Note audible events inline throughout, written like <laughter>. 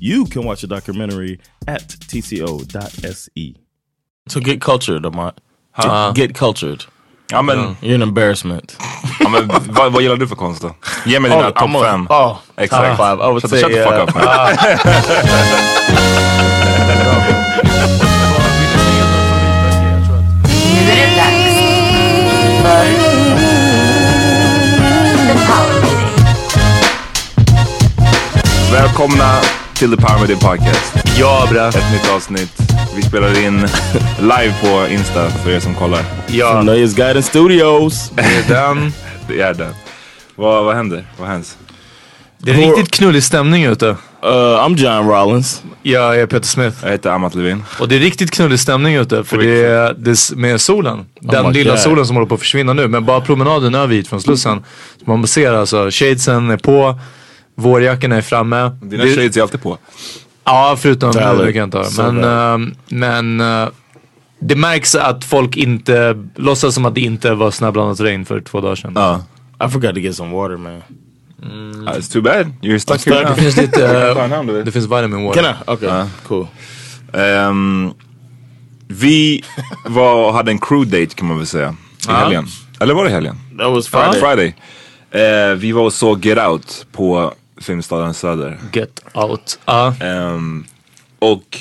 You can watch the documentary at tco.se. So get cultured, Amat. Huh? Get cultured. Ja, men, You're an embarrassment. ja, men vad, vad gillar du för konst då? Ge mig dina Oh, topp I'm fem. oh, Exakt. top five. I would shut, say, shut the fuck uh, up. man. Nu är det dags <laughs> för The Power Meeting. Välkomna till The Power Media Podcast. Ja bre. Ett nytt avsnitt. Vi spelar in <laughs> live på Insta för er som kollar. Ja, Nöjes Guiden Studios. det är den. <laughs> Det är det. Vad, vad händer? Vad händer? Det är riktigt knullig stämning ute. Uh, I'm John Rollins. Jag är Peter Smith. Jag heter Amat Levin. Och det är riktigt knullig stämning ute för det är, det är med solen. Den my lilla God. solen som håller på att försvinna nu. Men bara promenaden över hit från Slussen. Man ser alltså, shadesen är på, vårjackorna är framme. Dina Det- shades är alltid på. Ja, förutom nu Valid. kan jag inte ha. So Men, ehm, men eh, det märks att folk inte låtsas som att det inte var snöblandat regn för två dagar sedan. Ja. I forgot to get some water, man. Uh, It's too bad. You're stuck stuck. here now. Det finns lite, <laughs> eh, du det finns vitamin water. I? Okay, cool. Ehm, vi var hade en crew date kan man väl säga. I helgen. Eller var det helgen? That was Friday. Friday. Friday. Eh, vi var och såg Get Out på Filmstaden Söder. Get out. Ja. Ehm, och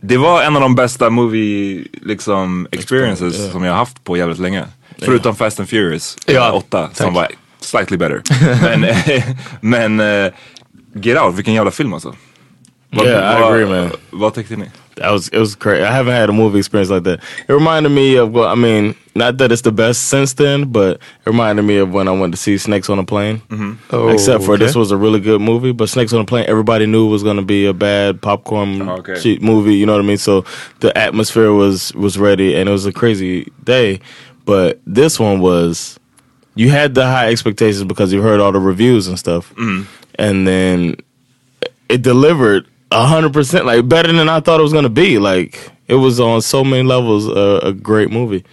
det var en av de bästa movie liksom, experiences som jag haft på jävligt länge. Förutom Fast and Furious Ja, 8 som tack. var slightly better. <laughs> men men eh, Get Out, vilken jävla film alltså. Vad- Yeah, I agree, man. Vad tyckte ni? That was it was crazy. I haven't had a movie experience like that. It reminded me of well, I mean, not that it's the best since then, but it reminded me of when I went to see Snakes on a Plane. Oh, Except for okay. this was a really good movie, but Snakes on a Plane, everybody knew was going to be a bad popcorn Oh, okay. cheap movie. You know what I mean? So the atmosphere was was ready, and it was a crazy day. But this one was, you had the high expectations because you heard all the reviews and stuff, and then it delivered a hundred percent, like better than I thought it was gonna be. Like it was on so many levels uh, a great movie.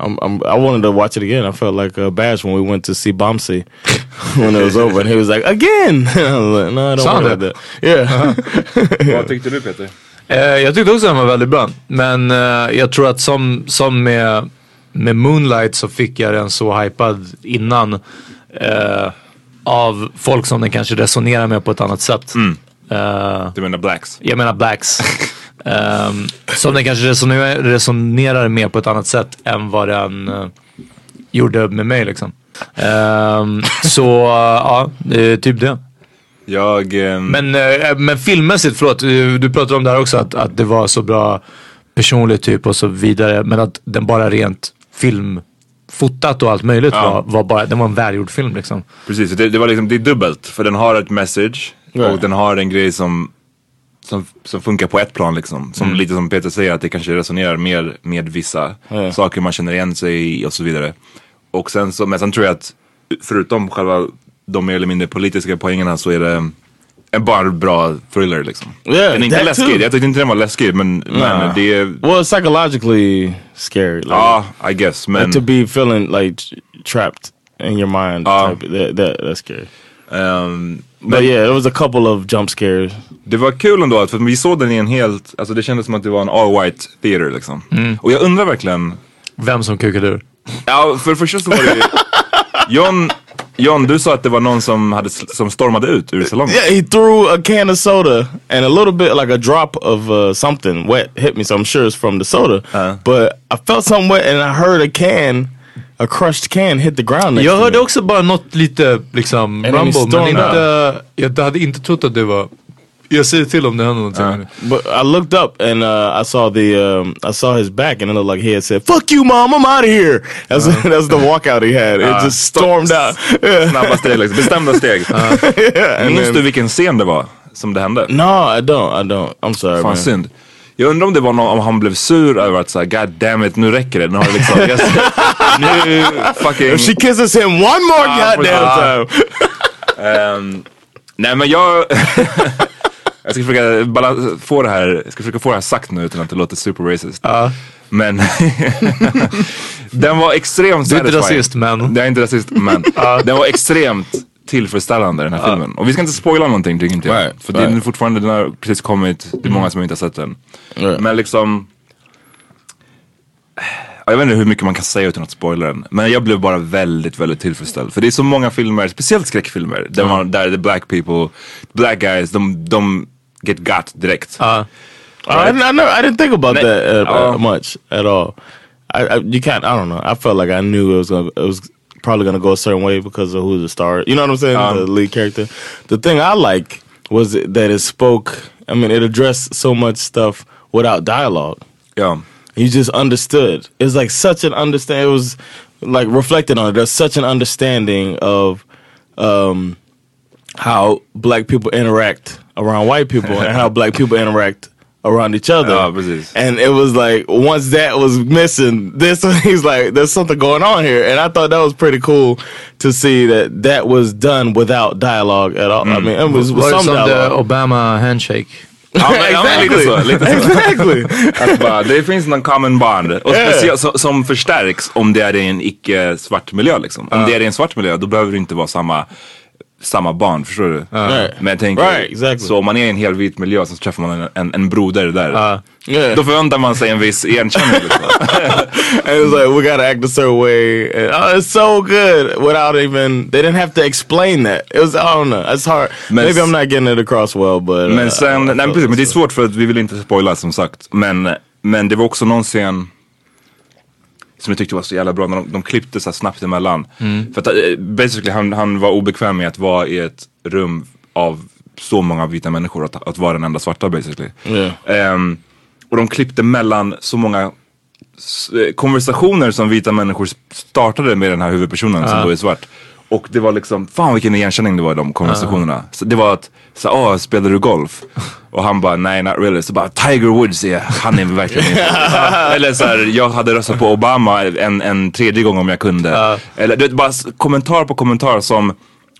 I'm, I'm, I wanted to watch it again. I felt like uh, Bash when we went to see Bombsey <laughs> when it was over, and he was like, "Again." <laughs> I was like, "No, I don't want det? that." Yeah. <laughs> Vad tyckte du Peter? Eh, jag tyckte också den var väldigt bra. Men eh, jag tror att som, som med, med Moonlight så fick jag den så hypad innan. eh, av folk som den kanske resonerar med på ett annat sätt. Eh, Du menar Blacks? jag menar blacks. Ehm, som den kanske resonerar, resonerar med på ett annat sätt än vad den eh, gjorde med mig liksom. Ehm, så eh, ja, är typ det. Jag... ehm, Men, men filmmässigt, förlåt, du pratade om det här också att, att det var så bra personligt typ och så vidare. Men att den bara rent filmfotat och allt möjligt Ja. var, var bara, den var en välgjord film liksom. Precis, det, det var liksom, det är dubbelt. För den har ett message Ja. och den har en grej som, som, som funkar på ett plan liksom. Som lite som Peter säger, att det kanske resonerar mer med vissa Ja. saker man känner igen sig i och så vidare. Och sen så, men sen tror jag att förutom själva de mer eller mindre politiska poängerna så är det en bara bra thriller liksom. Yeah, den är inte läskig, too. jag tyckte inte den var läskig men, men det är, Well, psychologically scary. Like, ja I guess. Men, like to be feeling like trapped in your mind. Ja. type, that, that, that's scary. Ehm, But yeah, there was a couple of jump scares. Det var kul ändå för vi såg den i en helt, alltså det kändes som att det var en all white theater liksom. Och jag undrar verkligen, Vem som kukade ur. ja för det första så var det John, John du sa att det var någon som, hade, som stormade ut ur salongen. Yeah, he threw a can of soda and a little bit like a drop of uh, something wet hit me, so I'm sure it's from the soda. Uh. But I felt something wet and I heard a can, a crushed can hit the ground next Jag hörde också bara något lite liksom rumble men inte, jag hade inte trott att det var, jag säger till om det händer någonting. But I looked up and uh, I saw the um, I saw his back and it looked like he had said "Fuck you, mom, I'm out of here." That's that's the walkout he had. It Uh, just stormed out. <laughs> Snabba steg liksom, bestämda steg. <laughs> Yeah, and Minns du vilken scen det var som det hände? No, I don't. I don't. I'm sorry, Fan man. synd. Jag undrar om det var någon, om han blev sur över att såhär, god damn it, nu räcker det. Nu har det liksom, jag, nu fucking... If she kisses him one more Ah, goddamn time. Ehm, nej men jag... <laughs> jag ska försöka balans- få det här, jag ska försöka få det här sagt nu utan att det låter super racist. Men <laughs> den var extremt Du är inte satisfying. rasist, men- Jag är inte rasist men. Den var extremt tillfredsställande den här filmen. Och vi ska inte spoila någonting tycker inte jag. Right, För den är right. fortfarande, den har precis kommit, det är många som inte har sett den. Right. Men liksom Ja, Jag vet inte hur mycket man kan säga utan att spoila den. Men jag blev bara väldigt, väldigt tillfredsställd. För det är så många filmer, speciellt skräckfilmer, där, man, där the black people, black guys, de, de get got direkt. Ja. I, didn't, I, never, I didn't think about that uh, uh, much at all. I, I you can't. I don't know. I felt like I knew it was gonna, it was probably gonna go a certain way because of who the star. You know what I'm saying? Um, the lead character. The thing I like was that it spoke. I mean, it addressed so much stuff without dialogue. Ja. You just understood. It's like such an understand. It was like reflected on it. There's such an understanding of um, how black people interact around white people and how black people <laughs> interact around each other. Ja, precis. And it was like once that was missing, this <laughs> he's like, there's something going on here, and I thought that was pretty cool to see that that was done without dialogue at all. I mean, it was, det some som the dialogue. Obama handshake? Ja, men, ja, men lite så. Lite så. exactly. <laughs> Att bara, det finns någon common bond. Och Yeah. speciellt, som, som förstärks om det är i en icke svart miljö liksom. Om det är i en svart miljö då behöver det inte vara samma samma barn, förstår du? Right. Men jag tänker, Right, exactly. så om man är i en helt vit miljö så träffar man en, en, en broder där. Yeah. Då förväntar man sig en viss igenkänning. Liksom. <laughs> and it was like we gotta act a certain way. And, oh, it's so good without even they didn't have to explain that. It was I don't know. It's hard. Men Maybe I'm not getting it across well, but uh, Men sen, I nej, precis, men det är svårt för att vi vill inte spoila som sagt. Men, men det var också någon scen som jag tyckte var så jävla bra när de, de klippte så här snabbt emellan. För att eh, basically han, han var obekväm med att vara i ett rum av så många vita människor att, att vara den enda svarta basically. Yeah. Ehm, och de klippte mellan så många eh, konversationer som vita människor startade med den här huvudpersonen som då är svart. Och det var liksom, fan vilken igenkänning det var i de konversationerna. Så det var att, så, åh spelar du golf? Och han bara, nej not really. Så bara, Tiger Woods, ja, han är verkligen min favorit." <laughs> Eller så här, jag hade röstat på Obama en, en tredje gång om jag kunde. Eller du vet, bara kommentar på kommentar som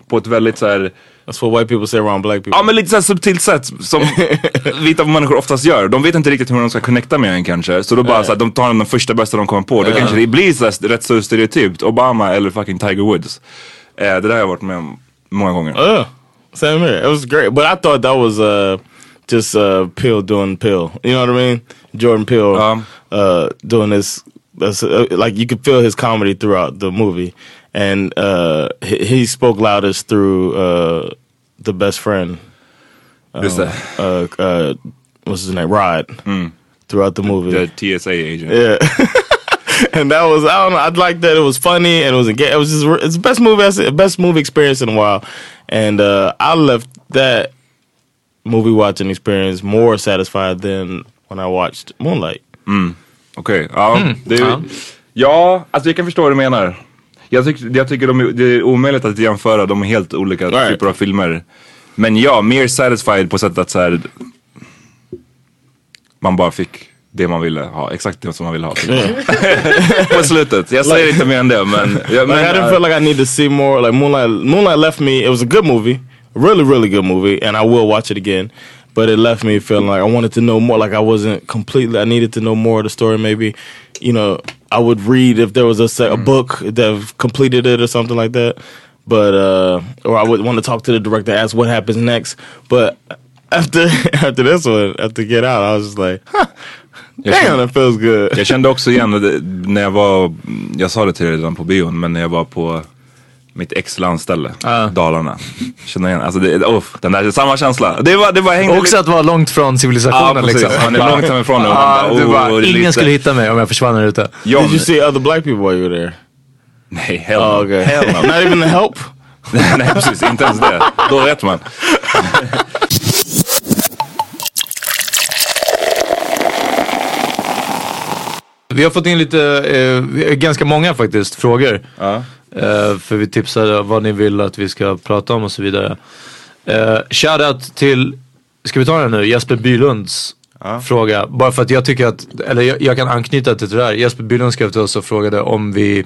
på ett väldigt så här That's what white people say around black people. Ja men lite såhär subtilt sätt som <laughs> vita människor oftast gör. De vet inte riktigt hur de ska connecta med en kanske. Så då bara såhär, de tar den första bästa de kommer på. Då kanske det blir såhär, rätt så stereotypt. Obama eller fucking Tiger Woods. Eh, det där har jag varit med om många gånger. Yeah, same here. It was great, but I thought that was uh, just uh, Pill doing Pill. You know what I mean? Jordan Peele Um. uh, doing this. uh, like you could feel his comedy throughout the movie, and uh, he, he spoke loudest through uh, the best friend. Just det. Uh, uh, what's his name? Rod. Throughout the movie. The TSA agent. Yeah. <laughs> <laughs> and that was I don't know. I'd like that it was funny and it was enga- it was just it's the best movie I see, best movie experience in a while. And uh, I left that movie watching experience more satisfied than when I watched Moonlight. Okej, ja. Det, Ja. ja, alltså jag kan förstå vad du menar. Jag, tyck, jag tycker de, det är omöjligt att jämföra, de är helt olika Right. typer av filmer. Men ja, mer satisfied på sättet att så här, man bara fick det man ville ha, exakt det som man ville ha. <laughs> På slutet, jag säger inte mer än det men... Ja, Like I didn't feel like I need to see more. Like Moonlight, Moonlight left me. It was a good movie, really, really good movie, and I will watch it again. But it left me feeling like I wanted to know more. Like I wasn't completely. I needed to know more of the story. Maybe, you know, I would read if there was a, se- a book that completed it or something like that. But uh, or I would want to talk to the director, ask what happens next. But after <laughs> after this one, after Get Out, I was just like, huh, damn, it feels good. Jag kände också igen när jag var, jag sa det till dig redan på bion, men när jag var på mitt ex landställe, Dalarna. Kände igen, alltså det, oh, den där, samma känsla. Det var, det var hängde Också att vara långt från civilisationen precis. liksom. Man är långt hemifrån bara, du bara, oh, är ingen lite- skulle hitta mig om jag försvann här ute. Ja, Did you see other black people while you were there? Nej, hell Oh, okay. Hell no. Not even the help. <laughs> Nej precis, inte ens det. Då vet man. Vi har fått in lite, eh, ganska många faktiskt, frågor. Ja. Eh, för vi tipsade vad ni vill att vi ska prata om och så vidare. Eh, shoutout till, ska vi ta den nu, Jesper Bylunds fråga. Bara för att jag tycker att, eller jag, jag kan anknyta till det där. Jesper Bylund skrev till oss och frågade om vi,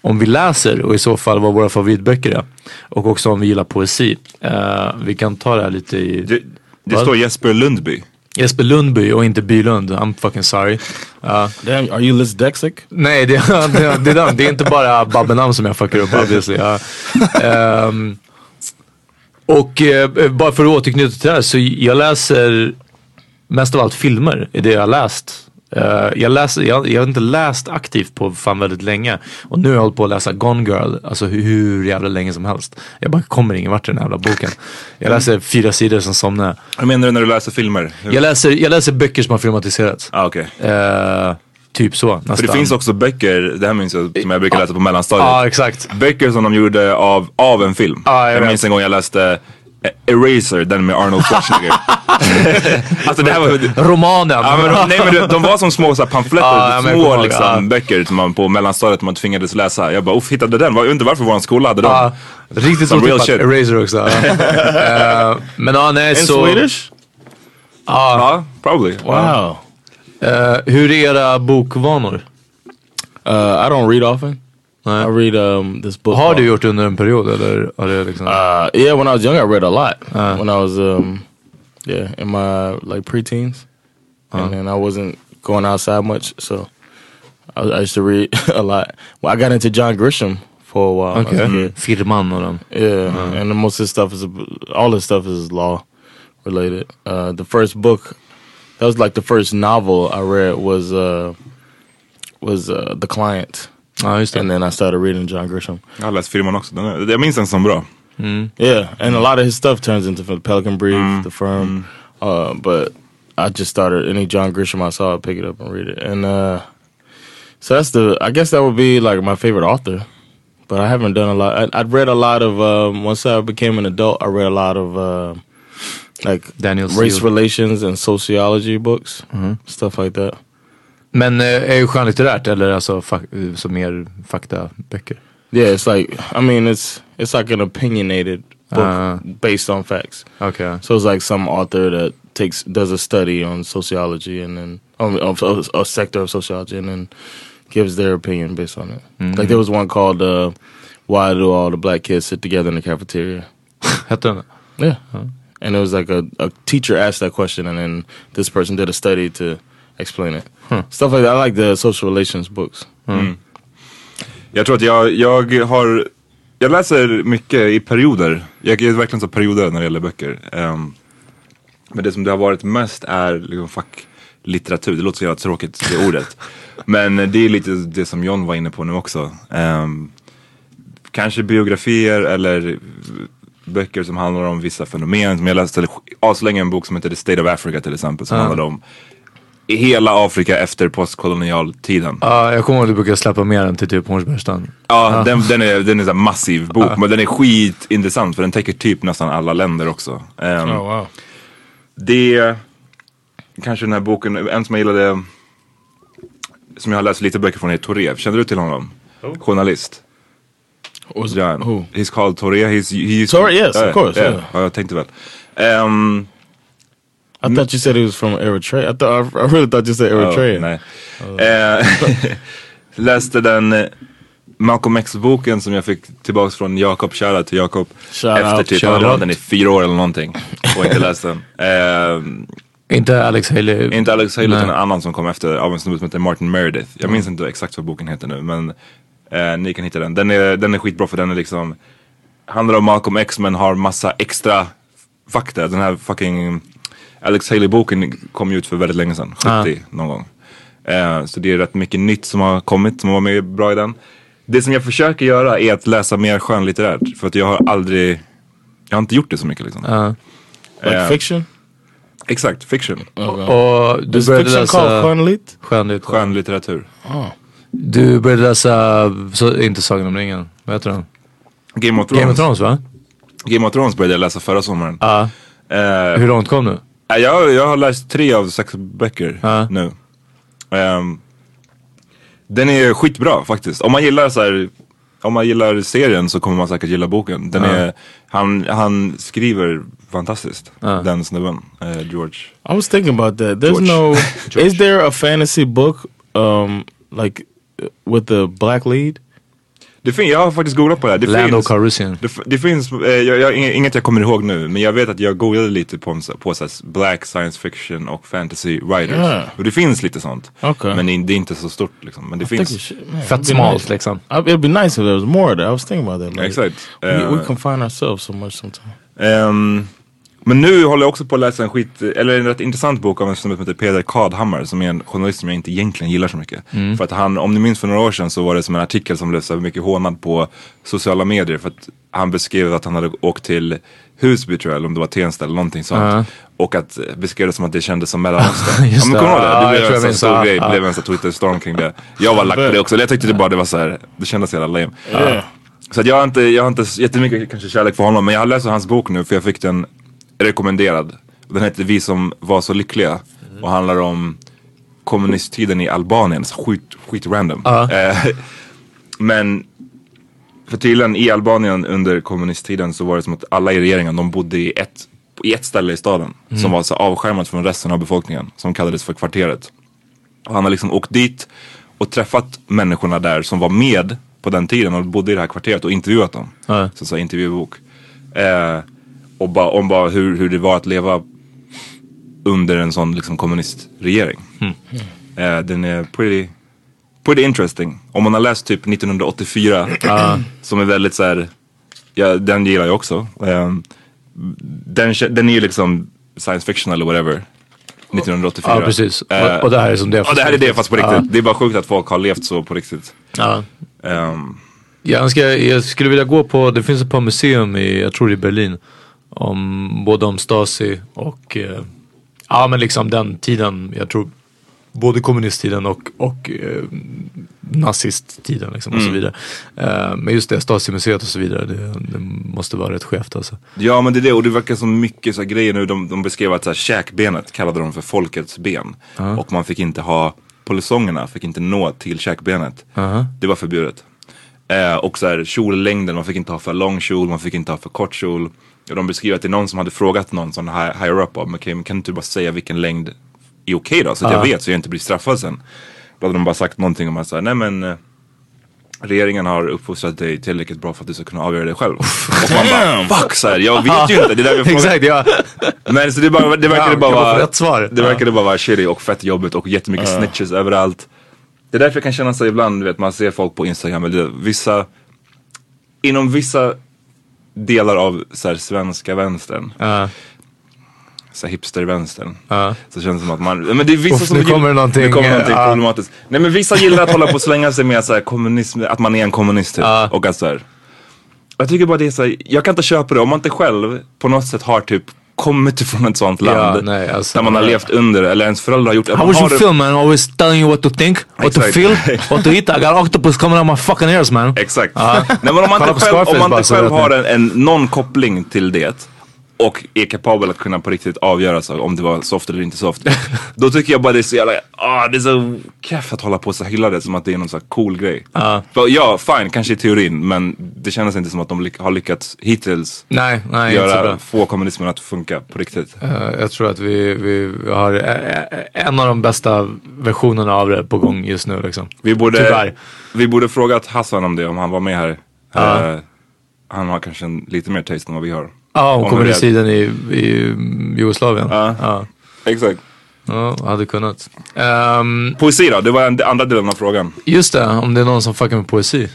om vi läser och i så fall vad våra favoritböcker är. Och också om vi gillar poesi. Eh, vi kan ta det här lite i... Det, det står Jesper Lundby. Jesper Lundby och inte Bylund. I'm fucking sorry. Ja. Damn, are you dyslexic? Nej, det, det, <laughs> det, det, det är inte bara Babbenamn som jag fuckar upp obviously. Ja. <laughs> Ehm, och eh, bara för att återknyta till det här, så jag läser mest av allt filmer, är det jag har läst. Eh, jag, läser, jag, jag har inte läst aktivt på fan väldigt länge. Och nu har jag hållit på att läsa Gone Girl, alltså hur, hur jävla länge som helst. Jag bara kommer ingen vart i den här jävla boken. Jag läser fyra sidor som somnar. Vad menar du när du läser filmer? Hur- Jag läser, jag läser böcker som har filmatiserats. Ah, okej. Eh, typ så nästan. För det finns också böcker, det här minns jag, som jag brukar läsa på mellanstadiet. Ja, exakt. Böcker som de gjorde av, av en film. Ja, jag jag minns en gång jag läste Eraser, den med Arnold Schwarzenegger. <laughs> alltså det här var... Romanen. Ja, men de, nej men de, var som små så här, pamfletter, Ja, ja, jag små kommer ihåg, liksom, ja. böcker som man på mellanstadiet man tvingades läsa. Jag bara, uff, hittade den. Jag undrar inte varför vår skola hade dem. Ja, riktigt otippat. shit. Eraser också. Ja. <laughs> Eh, men ja, nej In så. Swedish? Ja, probably. Wow. eh, hur är era bokvanor? Uh, I don't read often. I read um, this book. Har du gjort under en period eller? Har det liksom... Uh, yeah, when I was young, I read a lot. when I was, um, yeah, in my like preteens, and then I wasn't going outside much, so I, I used to read <laughs> a lot. Well, I got into John Grisham for a while. as a Okej. kid. Firman och dem. Yeah, and most of his stuff is all his stuff is law related. Uh, the first book, that was like the first novel I read was uh, was uh, The Client, Ja, just and then I started reading John Grisham. Jag har läst filmen också. Den är, jag minns den som bra. Yeah, and a lot of his stuff turns into the Pelican Brief, The Firm. Uh, but I just started any John Grisham I saw, I'd pick it up and read it. And uh, so that's the. I guess that would be like my favorite author. But I haven't done a lot. I, I'd read a lot of um, once I became an adult. I read a lot of uh, like Daniel race Steele. relations and sociology books, stuff like that. Men eh, är det skönlitterärt eller alltså fak- så mer faktaböcker? Yeah, it's like I mean, it's it's like an opinionated book Uh. based on facts. Okej. So it's like some author that takes does a study on sociology and then on, of of a sector of sociology and then gives their opinion based on it. Like there was one called uh, "Why Do All the Black Kids Sit Together in the Cafeteria?" <laughs> Hette den Yeah, and it was like a, a teacher asked that question and then this person did a study to explain it. Stuff like that. I like the social relations books. Jag tror att jag, jag har, jag läser mycket i perioder. Jag är verkligen så perioder när det gäller böcker. Ehm, men det som det har varit mest är liksom facklitteratur. Det låter så jävla tråkigt det ordet. <laughs> Men det är lite det som John var inne på nu också. Ehm, kanske biografier eller böcker som handlar om vissa fenomen. Som jag läste aslänge en bok som heter The State of Africa till exempel. Som handlar om hela Afrika efter postkolonialtiden. Ja, jag kommer ihåg att du brukar släppa mer än till typ Hornsbergstan. Ja, den, den är, den är så här massiv bok, men den är skitintressant för den täcker typ nästan alla länder också. Ehm, Oh wow. Det, kanske den här boken, en som jag gillade, som jag har läst lite böcker från är Torev. Känner du till honom? Journalist. Was Ja, who? He's called Torev. He's, he's, Torre, yes, of Ja, course, ja, yeah. ja, jag tänkte väl. Ehm, I thought you said he was from Eritrea. I thought I, really thought you said Eritrea. Ja, nej. Eh, <laughs> läste den eh, Malcolm X-boken som jag fick tillbaks från Jakob, shoutout till Jakob. Shout Efter out, typ, han hade den i fyra år eller någonting. Och inte läst den. <laughs> Eh, Inte Alex Haley. inte Alex Haley utan en annan som kom efter av en snubbe som heter Martin Meredith. Jag minns inte exakt vad boken heter nu men eh, ni kan hitta den. Den är, den är skitbra för den är liksom handlar om Malcolm X men har massa extra fakta. Den här fucking Alex Haley-boken kom ju ut för väldigt länge sedan, 70 någon gång. Eh, så det är rätt mycket nytt som har kommit som var med bra i den. Det som jag försöker göra är att läsa mer skönlitterärt för att jag har aldrig, jag har inte gjort det så mycket liksom. Ja. Like Eh, fiction? Exakt, fiction. Och du Is började läsa skönlit? skönlit. Skönlitteratur. Du började läsa, så, inte Sagan om ringen, vad heter den? Game of Thrones. Game of Thrones va? Game of Thrones började jag läsa förra sommaren. Ja. Eh, Hur långt kom du? Jag, jag har läst tre av sex böcker Ja. nu. Ehm, den är skitbra faktiskt. Om man gillar så här, om man gillar serien så kommer man säkert gilla boken. Den är, han, han skriver fantastiskt, den snubben, eh, George. I was thinking about that. There's George. no. <laughs> George. Is there a fantasy book um like uh, with the black lead? Det fin- jag har faktiskt googlat på det här. Det Lando finns, Calrissian. det, det finns, eh, jag, jag, inget jag kommer ihåg nu, men jag vet att jag googlade lite på, en på så black science fiction och fantasy writers. Ja. Och det finns lite sånt. Okej. Men det, det är inte så stort liksom. Men det I finns. should- man, Fett smalt nice. liksom. It'd be nice if there was more of that. I was thinking about that. Like, Exakt. We, Eh, we confine ourselves so much sometimes. Ehm, men nu håller jag också på att läsa en skit, eller en rätt intressant bok av en snubbe som heter Peder Kadhammar som är en journalist som jag inte egentligen gillar så mycket. För att han, om ni minns för några år sedan så var det som en artikel som blev så mycket hånad på sociala medier för att han beskrev att han hade åkt till Husby tror jag, eller om det var Tensta eller någonting sånt. Och att eh, beskrev det som att det kändes som Mellanöstern. <laughs> Ja, men kommer du ihåg det? Det blev en sån stor grej, blev en sån Twitter-storm kring det. Jag var lack på det också, jag tyckte det bara det var så här, det kändes så jävla lame. Så att jag har inte, jag har inte jättemycket kanske kärlek för honom men jag har läst hans bok nu för jag fick den rekommenderad. Den heter Vi som var så lyckliga och handlar om kommunisttiden i Albanien. Så skit, skit random. Eh, <laughs> men för tydligen i Albanien under kommunisttiden så var det som att alla i regeringen de bodde i ett, i ett ställe i staden. Som var så avskärmat från resten av befolkningen. Som kallades för kvarteret. Och han har liksom åkt dit och träffat människorna där som var med på den tiden och bodde i det här kvarteret och intervjuat dem. Ja. Så, så intervjubok. Eh, och bara, om bara hur, hur det var att leva under en sån liksom kommunistregering. Eh, den är pretty, pretty interesting. Om man har läst typ 1984 som är väldigt så här, ja, den gillar jag också. Eh, den, den är ju liksom science fiction eller whatever. 1984. Ja precis. Eh, och, och det här är som det. Ja det här är det fast på riktigt. Ja. Det är bara sjukt att folk har levt så på riktigt. Ja. Ehm, Jag, ska, jag skulle vilja gå på, det finns ett par museum i, jag tror det är Berlin. Om, både om Stasi och, eh, ja men liksom den tiden, jag tror både kommunisttiden och, och eh, nazisttiden liksom, och så vidare. Eh, men just det, Stasi-museet och så vidare, det, det måste vara rätt skevt alltså. Ja men det är det och det verkar som mycket så här grejer nu. De, de beskrev att så här, käkbenet kallade de för folkets ben. Och man fick inte ha, polisongerna fick inte nå till käkbenet. Det var förbjudet. Eh, och så här, kjollängden, man fick inte ha för lång kjol, man fick inte ha för kort kjol. Och de beskriver att det är någon som hade frågat någon sån här higher up om, okay, men kan du bara säga vilken längd är okej då? Så att jag vet så jag inte blir straffad sen. Då hade de bara sagt någonting om att säga, nej men eh, regeringen har uppfostrat dig tillräckligt bra för att du ska kunna avgöra det själv. Och man bara, fuck så här, jag vet ju inte. Det är där vi <laughs> frågar. Exakt, ja. Men så det, bara, det verkade bara vara, svar? det verkade bara vara shitty och fett jobbigt och jättemycket snitches överallt. Det är därför jag kan känna så ibland, du vet man ser folk på Instagram, eller vissa, inom vissa delar av så här, svenska vänstern, Ja. så här, hipstervänstern. Ja. Så känns det som att man, men det är vissa Uff, som nu kommer det någonting, nu kommer någonting ja. problematiskt. Nej men vissa gillar att hålla på och slänga sig med så här, kommunism, att man är en kommunist typ. Ja. Och att så här, jag tycker bara det är så här, jag kan inte köpa det om man inte själv på något sätt har typ kommit ifrån ett sånt land. nej, alltså, där man har ja. levt under eller ens föräldrar har gjort. How was your film man? Always telling you what to think, what to Exakt. feel, <laughs> what to eat. I got octopus coming out my fucking ears man. Exakt. Nej, men om man inte själv, om man inte själv har en, en, någon koppling till det och är kapabel att kunna på riktigt avgöra så, om det var soft eller inte soft. då tycker jag bara det är så jävla, ah, det är så keff att hålla på så hylla det som att det är någon så cool grej. För, ja, fine, kanske i teorin, men det känns inte som att de har lyckats hittills Nej, nej göra få kommunismen att funka på riktigt. Eh, jag tror att vi, vi har eh, eh, en av de bästa versionerna av det på gång just nu liksom. Vi borde, Tyvärr. vi borde frågat Hassan om det, om han var med här. Eh, han har kanske en, lite mer taste än vad vi har. Ja, om det är- kommunisttiden i, i Jugoslavien. Ja. Ja. Exakt. Ja, hade kunnat. Ehm, Poesi då? Det var en, andra delen av frågan. just det, om det är någon som fuckar med poesi.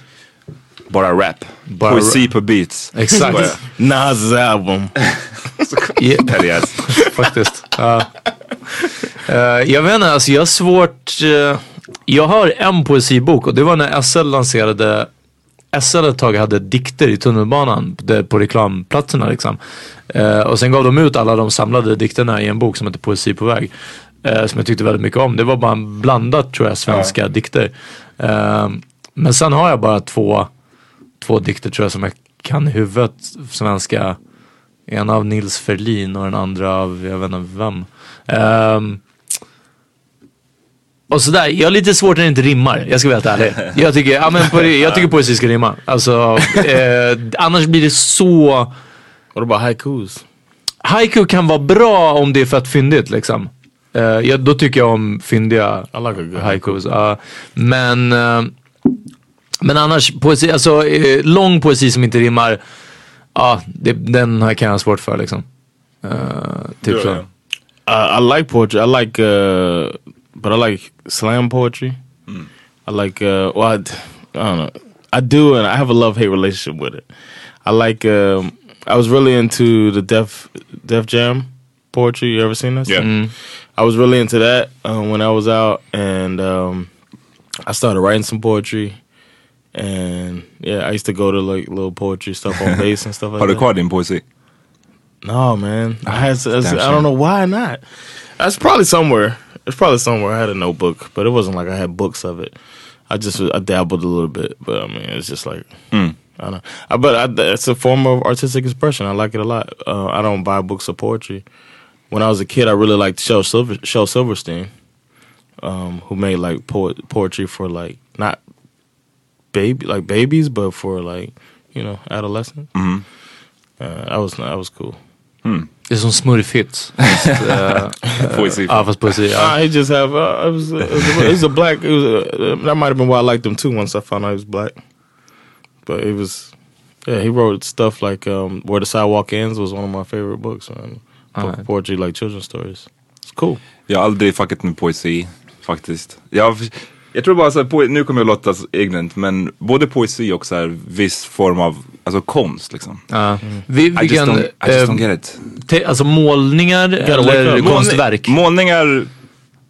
Bara rap. Bara Poesi på beats. Exakt. Nas album. Ass. faktiskt. Ja. Eh, jag vet inte, alltså jag har svårt. eh, jag har en poesibok och det var när SL lanserade SL ett tag hade dikter i tunnelbanan på reklamplatserna liksom. Eh, och sen gav de ut alla de samlade dikterna i en bok som heter Poesi på väg. Eh, som jag tyckte väldigt mycket om. Det var bara en blandat tror jag svenska dikter. Eh, men sen har jag bara två, två dikter tror jag som jag kan i huvudet. Svenska. En av Nils Ferlin och den andra av, jag vet inte vem. Ehm, och sådär, jag har lite svårt när det inte rimmar. Jag ska vara helt ärlig. Jag tycker, ja, men på, jag tycker poesi ska rimma. Alltså, eh, annars blir det så... What about haikus? Haiku kan vara bra om det är fett fyndigt liksom. Eh, ja, då tycker jag om fyndiga like haikus. ja. men, eh, men annars, poesi, alltså eh, lång poesi som inte rimmar, ja, det, den här kan jag ha svårt för liksom. Eh, typ så. Uh, I like poetry. I like, uh, but I like slam poetry. I like, uh, well, I, d- I don't know. I do, and I have a love hate relationship with it. I like. Um, I was really into the Def Def Jam poetry. You ever seen this? Yeah. I was really into that um, when I was out, and um, I started writing some poetry. And yeah, I used to go to like little poetry stuff on base and stuff <laughs> like Har du that. kvar din poesi? No, man. I had. To, damn I don't know why not. That's probably somewhere. It's probably somewhere. I had a notebook, but it wasn't like I had books of it. I just I dabbled a little bit, but I mean, it's just like I don't know. I, but I, it's a form of artistic expression. I like it a lot. Uh, I don't buy books of poetry. When I was a kid, I really liked Shel Silver, Shel Silverstein, um, who made like poet, poetry for like not baby like babies, but for like you know adolescents. Uh, that was that was cool. Det är som smurfhits. Fast, eh, Poesi. Ja, fast poesi. Ja. Uh, he just have uh, it was it was, a, it was a black. It was a, that might have been why I liked him too. Once I found out he was black, but it was yeah. He wrote stuff like um, "Where the Sidewalk Ends" was one of my favorite books. Man. Po- Alright. Poetry like children's stories. It's cool. Jag har aldrig fuckat med poesi faktiskt. Jag, jag tror bara så här, po- nu kommer jag låta ignorant men både poesi och så här viss form av alltså konst liksom. Ja. Vi, I just don't, I just eh, don't get it. te, alltså målningar eller konstverk? Målningar,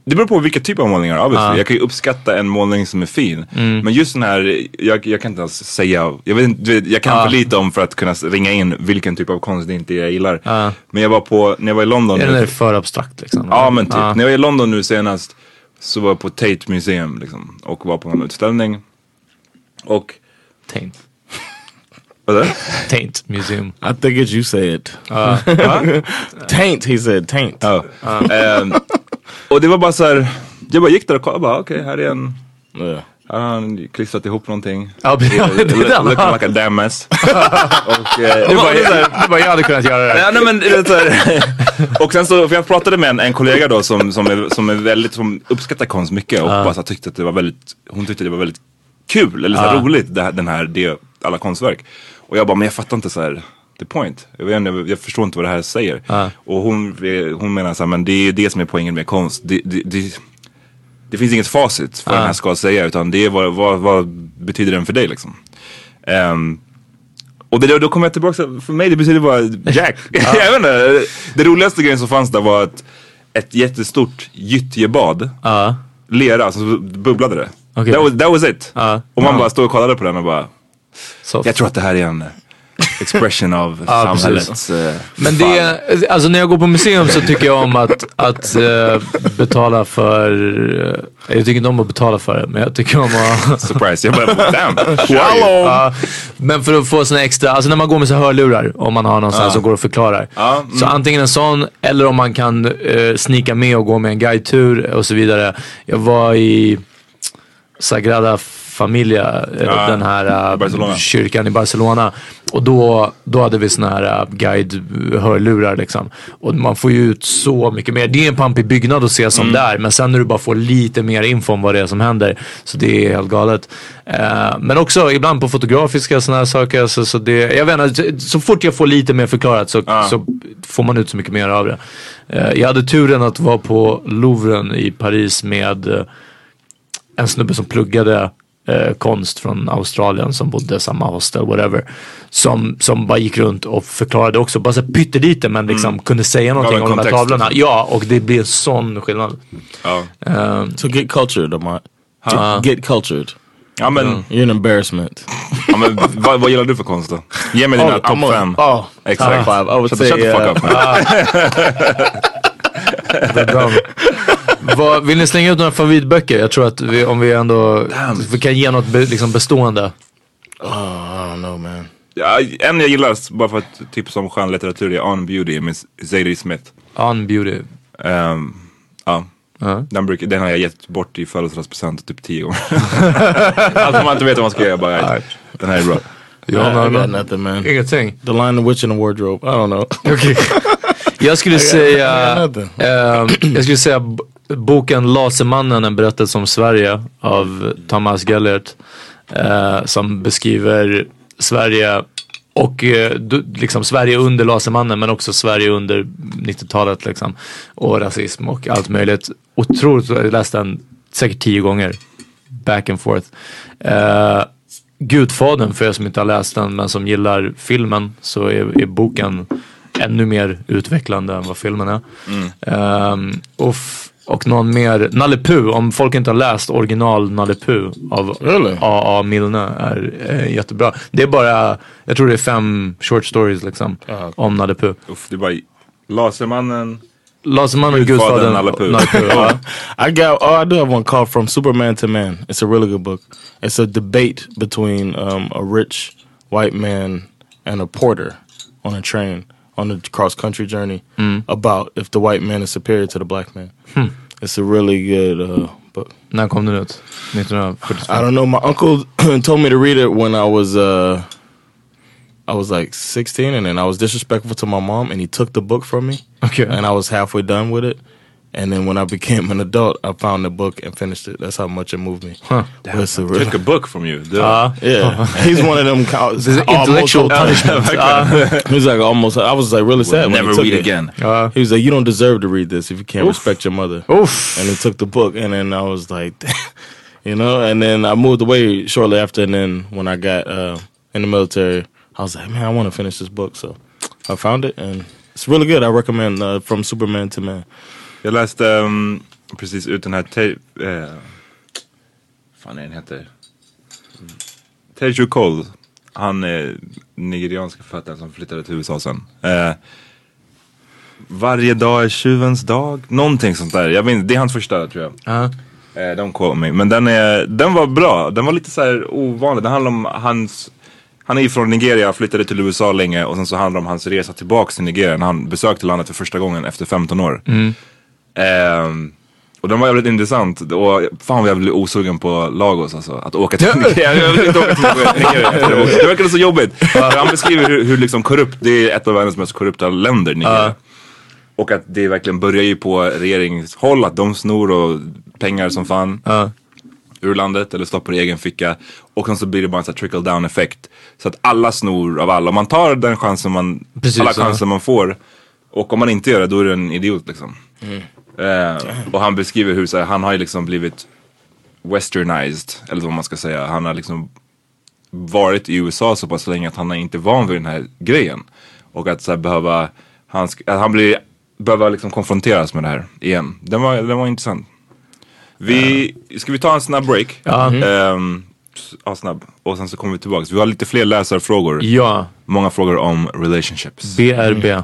det beror på vilka typer av målningar obviously. Ja. Jag kan ju uppskatta en målning som är fin. Men just den här, jag, jag kan inte ens säga, jag, vet, inte, jag kan Ja. för lite om för att kunna ringa in vilken typ av konst det inte är jag gillar. Ja. Men jag var på, när jag var i London Är nu- den för abstrakt liksom? Ja men typ. När jag var i London nu senast så var jag på Tate Museum liksom, och var på en utställning. Och, Taint. vadå? Taint Museum. I think it's you said. Uh, <laughs> taint, he said taint. Ja. Ehm, och det var bara så här, jag bara gick där och kollade, bara okej här är en, Yeah. Här har han klistrat ihop någonting. Ja, det- är den. Looking like a damn mess. och, eh, du bara, du bara, jag hade kunnat göra det. Ja, nej, men, <laughs> och sen så, för jag pratade med en, en kollega då som, som, är, som är väldigt, som uppskattar konst mycket och bara så tyckte att det var väldigt, hon tyckte det var väldigt kul eller så här, roligt det, här- den här, det, alla konstverk. Och jag bara, men jag fattar inte så här the point. Jag, vet, jag, jag förstår inte vad det här säger. Och hon, hon menar så här, men det är det som är poängen med konst. Det, det, det, det finns inget facit för vad den här ska säga utan det är vad, vad, vad betyder den för dig liksom. Ehm, och det, då kommer jag tillbaka, för mig det betyder bara Jack. <laughs> <laughs> jag vet inte, det roligaste grejen som fanns där var att ett jättestort gyttjebad, Ja. lera, alltså så bubblade det. Okej. That, was, that was it. Ja. Och man bara stod och kollade på den och bara, Så. jag tror att det här är en expression av <laughs> Ja, samhällets eh, Men det är, alltså när jag går på museum så tycker jag om att, att eh, betala för, eh, jag tycker inte om att betala för det, men jag tycker om att <laughs> surprise. Jag bara, <laughs> damn? Ja, men för att få såna extra, alltså när man går med så hörlurar, om man har någon här som går och förklarar. Mm. Så antingen en sån, eller om man kan uh, snika med och gå med en guidetur och så vidare. Jag var i Sagrada Familia, eh, Ja, den här eh, Barcelona. kyrkan i Barcelona. Och då, då hade vi såna här uh, guide-hörlurar liksom. Och man får ju ut så mycket mer. Det är en pampig byggnad att se som där, men sen när du bara får lite mer info om vad det är som händer. Så det är helt galet. Eh, men också ibland på fotografiska sådana här saker. Så, så, det, jag vet inte, så fort jag får lite mer förklarat så, så får man ut så mycket mer av det. Eh, jag hade turen att vara på Louvren i Paris med eh, en snubbe som pluggade eh, konst från Australien som bodde i samma hostel, whatever. Som, som bara gick runt och förklarade också, bara så pyttelite men liksom kunde säga någonting om de här tavlorna. Ja, och det blir sån skillnad. Ja. Eh, So get cultured, Amar. Huh? Get cultured. Ja men, You're an embarrassment. <laughs> ja, men vad, vad gillar du för konst då? Ge mig dina Oh, a- fem. oh, Exakt. top five. I would shut, say, shut the uh, fuck up. <laughs> <laughs> det är bra. Vad, vill ni slänga ut några favoritböcker? Jag tror att vi, om vi ändå vi kan ge något be, liksom bestående. Oh, I don't know, man. Ja, en jag gillar, bara för att tipsa om skönlitteratur, är On Beauty med Zadie Smith. On Beauty. Ehm, ja. Ja. Den, brukar, den har jag gett bort i födelsedagspresent typ tio gånger. <laughs> Allt man inte vet vad man ska göra, bara den här är bra. Yeah, Ja, I, no, I got no. nothing, man. Ingenting. The Lion, the Witch, and the Wardrobe. I don't know. <laughs> Okej. <laughs> Jag skulle säga, ehm, jag skulle säga boken Lasermannen, en berättelse om Sverige av Thomas Gellert. eh, som beskriver Sverige och eh, liksom Sverige under Lasermannen men också Sverige under 90-talet liksom. Och rasism och allt möjligt. Otroligt, jag läste den säkert tio gånger. Back and forth. Uh, Gudfadern för er som inte har läst den men som gillar filmen så är, är boken ännu mer utvecklande än vad filmen är. Ehm, och, f- och någon mer, Nalle Puh, om folk inte har läst original Nalle Puh av Really? A.A. Milne är eh, jättebra. Det är bara, jag tror det är fem short stories liksom om Nalle Puh. Uff, det är bara Lasermannen. Lasermannen, Gudfadern, Gudfadern, Nalle Puh. <laughs> I got. Oh, I do have one called "From Superman to Man." It's a really good book. It's a debate between um, a rich white man and a porter on a train on the cross country journey about if the white man is superior to the black man. It's a really good uh, book. När kom den ut? 1945? I don't know. My uncle <clears throat> told me to read it when I was uh, I was like 16, and then I was disrespectful to my mom, and he took the book from me. Okay. And I was halfway done with it. And then when I became an adult, I found the book and finished it. That's how much it moved me. Huh. But it's really, Took a book from you. Det- Ja. yeah, <laughs> <laughs> he's one of them. co- This intellectual punishment. Ja. He was like almost. I was like really sad. when he Never took read it. again. Ja. He was like, "You don't deserve to read this if you can't respect your mother." Oof. and he took the book and then I was like <laughs> you know and then I moved away shortly after and then when I got uh, in the military I was like man I want to finish this book so I found it and it's really good I recommend uh, From Superman to Man Jag läste ehm, precis ut den här, te- eh, fan är den heter? Teju Cole. Han är nigerianska författaren som flyttade till USA sen. Eh, varje dag är tjuvens dag. Någonting sånt där. Jag vet inte, det är hans första tror jag. Ja. Eh, don't quote me. Men den, är, den var bra. Den var lite så här ovanlig. Den handlar om hans... Han är ju från Nigeria, flyttade till USA länge och sen så handlar det om hans resa tillbaks till Nigeria när han besökte landet för första gången efter 15 år. Ehm, och den var jävligt intressant och fan vad jag blev osugen på Lagos alltså. Att åka till Nigeria. Jag vill inte åka till Nigeria det. Verkade så jobbigt. Han beskriver hur, hur liksom korrupt, det är ett av världens mest korrupta länder, Nigeria. Och att det verkligen börjar ju på regeringshåll, att de snor och pengar som fan ur landet eller stoppar i egen ficka. Och sen så blir det bara en sån här trickle down effekt. Så att alla snor av alla. Om man tar den chansen man, Precis, alla chanser man får. Och om man inte gör det då är du en idiot liksom. Eh, och han beskriver hur så här, han har ju liksom blivit westernized, eller vad man ska säga. Han har liksom varit i USA så pass länge att han är inte van vid den här grejen. Och att så här, behöva, han, att han blir, behöver liksom konfronteras med det här igen. Den var, den var intressant. Vi, ska vi ta en snabb break? Ja. Ehm, s- ja, snabb. Och sen så kommer vi tillbaka. Vi har lite fler läsarfrågor. Ja, Många frågor om relationships. BRB.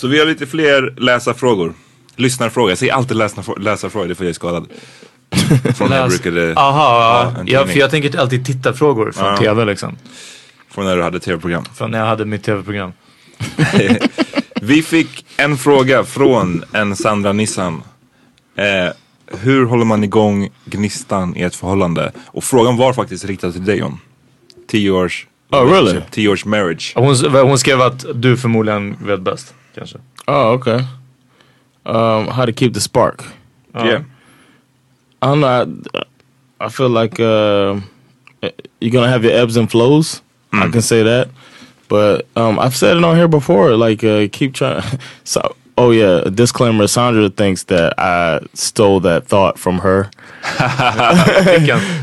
Så vi har lite fler läsarfrågor. Lyssnarfrågor. Jag säger alltid läsarfrå- läsarfrågor, det är för jag är skadad. <laughs> Från när jag brukade... Aha, ja, tidning. för jag tänker alltid tittarfrågor från Ja. tv liksom. Från när du hade tv-program. Från när jag hade mitt tv-program. <laughs> Vi fick en fråga från en Sandra Nissan. Eh, hur håller man igång gnistan i ett förhållande? Och frågan var faktiskt riktad till dig John. Tio års Oh, really? Tio års marriage. Hon, hon skrev att du förmodligen vet bäst. Kanske. Oh, okay. Um, how to keep the spark? Yeah. I'm not. know. I feel like uh, you're gonna have your ebbs and flows. I can say that, but um, I've said it on here before. Like, uh, keep trying. <laughs> So, oh yeah, a disclaimer. Sandra thinks that I stole that thought from her <laughs>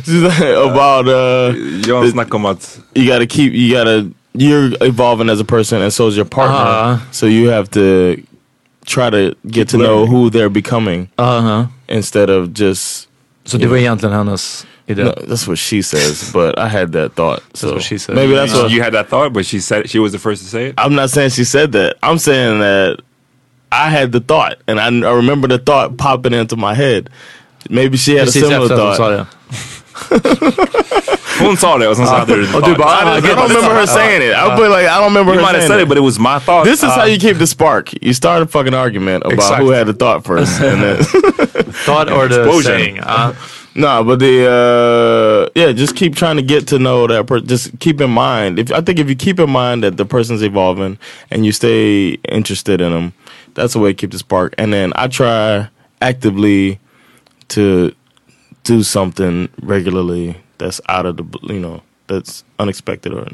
She's like, <laughs> about uh, John snackade om att you got to keep. You got to. You're evolving as a person, and so is your partner. Uh-huh. So you have to try to get to know who they're becoming Aha. instead of just Så det var egentligen hennes idé? No, that's what she says, but I had that thought. So what she said. Maybe that's you, what you had that thought, but she said she was the first to say it. I'm not saying she said that. I'm saying that I had the thought, and I, I remember the thought popping into my head. Maybe she had Precis a similar efter att thought. <laughs> det. Hon sa det och sen så hade du en Och du thought. bara, I, I don't remember her saying it. I but like I don't remember You her might have saying said it. it, but it was my thought. This is how you keep the spark. You start a fucking argument about Exact. who had the thought first, and then <laughs> Thought or the Explosion. saying. <laughs> Ah. no, but the uh, yeah, just keep trying to get to know that person. Just keep in mind. If I think if you keep in mind that the person's evolving and you stay interested in them, that's the way to keep the spark. And then I try actively to do something regularly that's out of the you know that's unexpected or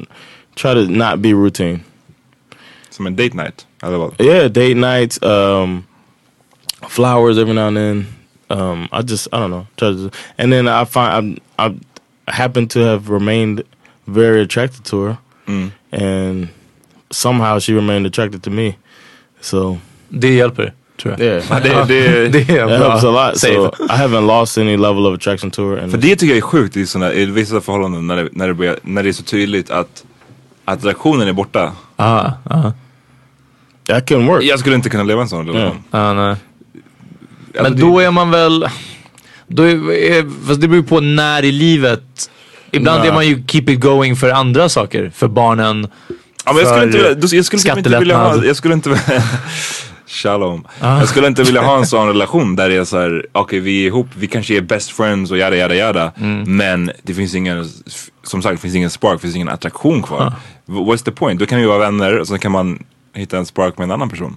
try to not be routine. Som en date night. Eller vad? Yeah, date nights, um, flowers every now and then. Um, I just I don't know, try to, and then I find I'm, I happen to have remained very attracted to her, Mm. and somehow she remained attracted to me. So Det hjälper, tror jag. yeah, Ja, det, det, Det är bra. helps a lot. So I haven't lost any level of attraction to her. För det tycker jag är sjukt i, såna, i vissa förhållanden när det, när, det börjar, när det är så tydligt att attraktionen är borta. Ah, ah, that couldn't work. Jag skulle inte kunna leva en sån relation. ah, nej. Alltså, Men då är man väl... Då är, är, fast det beror ju på när i livet. Ibland Nej. är man ju keep it going för andra saker. För barnen. Ja, men jag skulle för inte då- jag skulle typ inte vilja ha, jag skulle inte Shalom. Jag skulle inte vilja ha en <laughs> sån relation där det är så här, okej vi är ihop, vi kanske är best friends och jada jada jada. Men det finns ingen, som sagt det finns ingen spark, det finns ingen attraktion kvar. V- What's the point? Då kan vi vara vänner och så kan man hitta en spark med en annan person.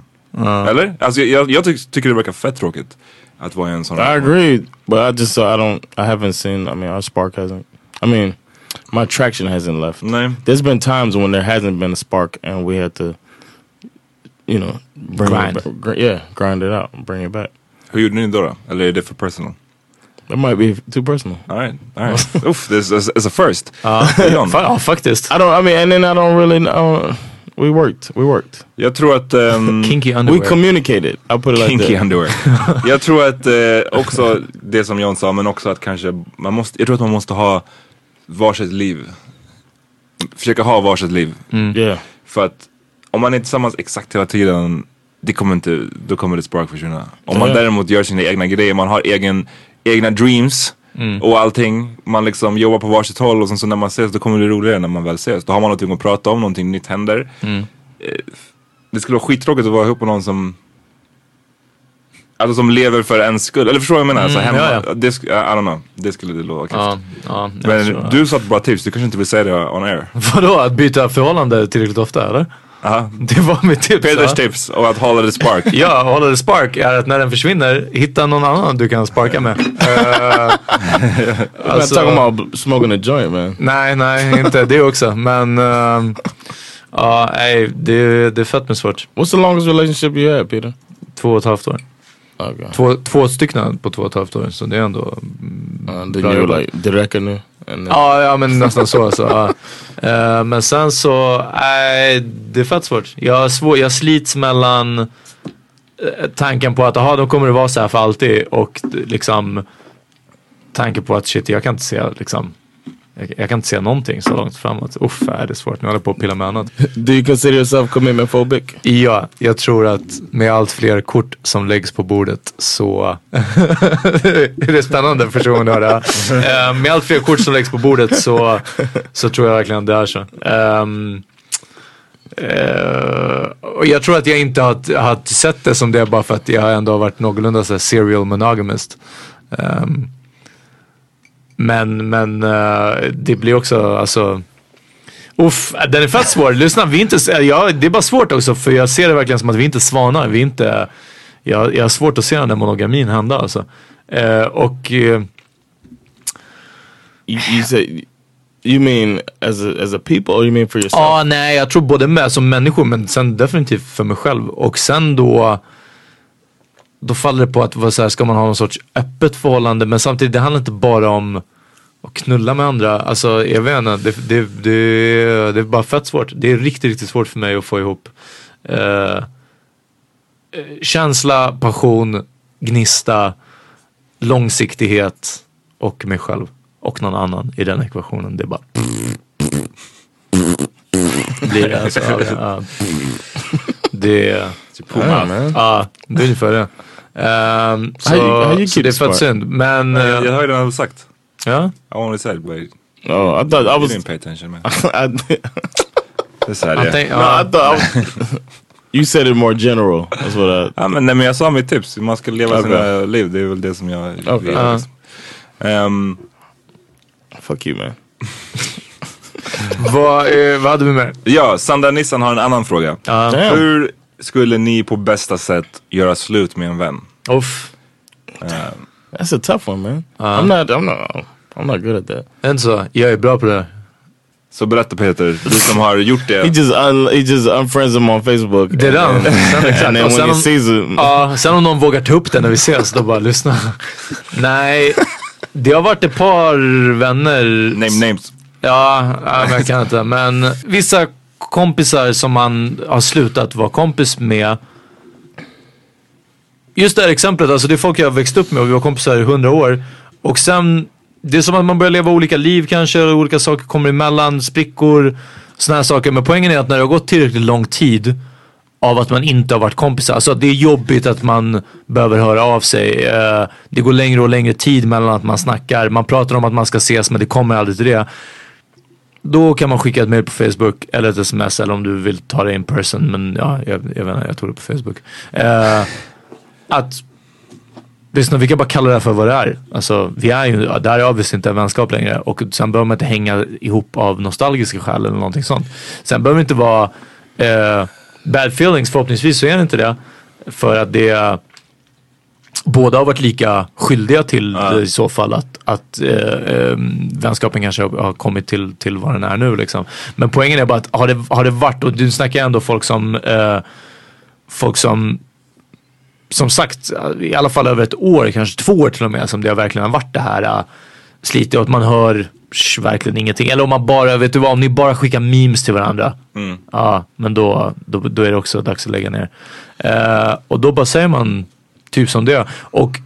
Eller? Alltså jag, jag, tyck, tycker det verkar fett tråkigt att vara i en sån I agree, but I just uh, I don't I haven't seen. I mean, our spark hasn't. I mean, my attraction hasn't left. Nej. There's been times when there hasn't been a spark, and we had to, you know, bring Grind. It back, gr- yeah, grind it out, and bring it back. Hur gjorde ni då? då? Eller är det för personal? It might be too personal. Alright, alright. Uff, <laughs> this is it's a first. Ja, John. fa- ja faktiskt. I don't. I mean, and then I don't really know. We worked. We worked. Jag tror att... ehm, Kinky We communicated. I'll put it like Kinky that. underwear. jag tror att eh, också det som John sa, men också att kanske man måste, jag tror att man måste ha varsitt liv. Försöka ha varsitt liv. Mm. Yeah. För att om man är tillsammans exakt hela tiden, det kommer inte, då kommer det spark försvinna. Om man däremot gör sina egna grejer, man har egen, egna dreams och allting. Man liksom jobbar på varsitt håll och sen så när man ses då kommer det bli roligare när man väl ses. Då har man någonting att prata om, någonting nytt händer. Eh, Det skulle vara skittråkigt att vara ihop med någon som Alltså som lever för ens skull. Eller förstår du vad jag menar? Alltså hemma. ja, ja. Det, I don't know. Det skulle det låta Ja, ja, Men du sa ett bra tips, du kanske inte vill säga det on air. Vadå, att byta förhållande tillräckligt ofta eller? Aha. <laughs> Det var mitt tips. Peders ja. tips och att hålla det spark. <laughs> Ja, hålla det spark är att när den försvinner, hitta någon annan du kan sparka med. <laughs> I'm alltså- talking about smoking a joint, man. Nej, nej, inte det också. Men ehm, ja, nej, det, det är fett med svårt. What's the longest relationship you had, Peter? Två och ett halvt år. Okay. Två, två stycken på två och ett halvt år. Så det är ändå Uh, Bra jobbat. like direct nu. And then, Ja, ja men nästan så. så ja. Eh, men sen så, nej det är fett svårt. Jag, svår, jag slits mellan eh, tanken på att aha, då kommer det vara så här för alltid och liksom tanken på att shit jag kan inte se liksom jag, jag kan inte se någonting så långt framåt. Uff, är det svårt. Nu håller jag på att pilla med annat. Do you consider yourself commitment phobic? Ja, jag tror att med allt fler kort som läggs på bordet så <laughs> är det spännande person att höra. Eh, med allt fler kort som läggs på bordet så, så tror jag verkligen det är så. Ehm, eh, och jag tror att jag inte har, har sett det som det bara för att jag ändå har varit någorlunda så serial monogamist. Ehm, men men eh, det blir också alltså Uff, den är fett svår. Lyssna, vi inte, ja, det är bara svårt också för jag ser det verkligen som att vi inte svanar. Vi inte, jag, jag har svårt att se den där monogamin hända alltså. Eh, och eh, You, you say you mean as a, as a people or you mean for yourself? ja, nej, jag tror både med som människor men sen definitivt för mig själv. Och sen då då faller det på att vad så här, ska man ha någon sorts öppet förhållande men samtidigt det handlar inte bara om att knulla med andra. Alltså jag vet inte, det, det, det, det är bara fett svårt. Det är riktigt, riktigt svårt för mig att få ihop eh, känsla, passion, gnista, långsiktighet och mig själv. Och någon annan i den ekvationen. Det är bara blir det alltså. Ja, ja. Det är Yeah, man. Ja, det är ungefär det. Ehm, så, How you- how you så det är fett synd. Men Jag, eh, jag har ju redan sagt. ja, I only said but Oh, I thought I you was. didn't pay attention man. <laughs> I, Det är så här han det är. tänk, no, I thought I was, <laughs> you said it more general. That's what I. Ja, men, nej, men jag sa mitt tips, man ska leva Okej. sina liv. Det är väl det som jag Okej. gör, liksom. Ehm, Fuck you, man. <laughs> vad, eh, vad hade vi mer? Ja, Sandra Nissan har en annan fråga. Damn. Hur skulle ni på bästa sätt göra slut med en vän? uff. That's a tough one, man. I'm not. I'm not. I'm not good at that. Inte så? Jag är bra på det. Så berätta Peter, du som har gjort He det. just un, he just unfriends him on Facebook. Det är den. Sen, and he om- sen någon vågar ta upp det när vi ses, då bara lyssna. <laughs> Nej, det har varit ett par vänner. Name names. Ja, ja men jag kan inte. Men vissa kompisar som man har slutat vara kompis med. Just det här exemplet, alltså det är folk jag har växt upp med och vi var kompisar i hundra år. Och sen, det är som att man börjar leva olika liv kanske, och olika saker kommer emellan, sprickor, sådana här saker. Men poängen är att när det har gått tillräckligt lång tid av att man inte har varit kompisar. Alltså att det är jobbigt att man behöver höra av sig. Eh, det går längre och längre tid mellan att man snackar. Man pratar om att man ska ses men det kommer aldrig till det. Då kan man skicka ett mail på Facebook eller ett sms eller om du vill ta det in person. Men ja, jag, jag vet inte, jag tog det på Facebook. Eh, att Lyssna, vi kan bara kalla det här för vad det är. Alltså, vi är ju, där är obviously inte en vänskap längre. Och sen behöver man inte hänga ihop av nostalgiska skäl eller någonting sånt. Sen behöver det inte vara eh, bad feelings, förhoppningsvis så är det inte det. För att det båda har varit lika skyldiga till det i så fall att, att eh, eh, vänskapen kanske har, har kommit till, till vad den är nu liksom. Men poängen är bara att har det, har det varit, och du snackar ändå folk som eh, folk som som sagt, i alla fall över ett år, kanske två år till och med, som det har verkligen har varit det här uh, slitet och att man hör sh, verkligen ingenting. Eller om man bara, vet du vad, om ni bara skickar memes till varandra. Mm. Ja, men då, då, då är det också dags att lägga ner. Eh, och då bara säger man typ som det. Och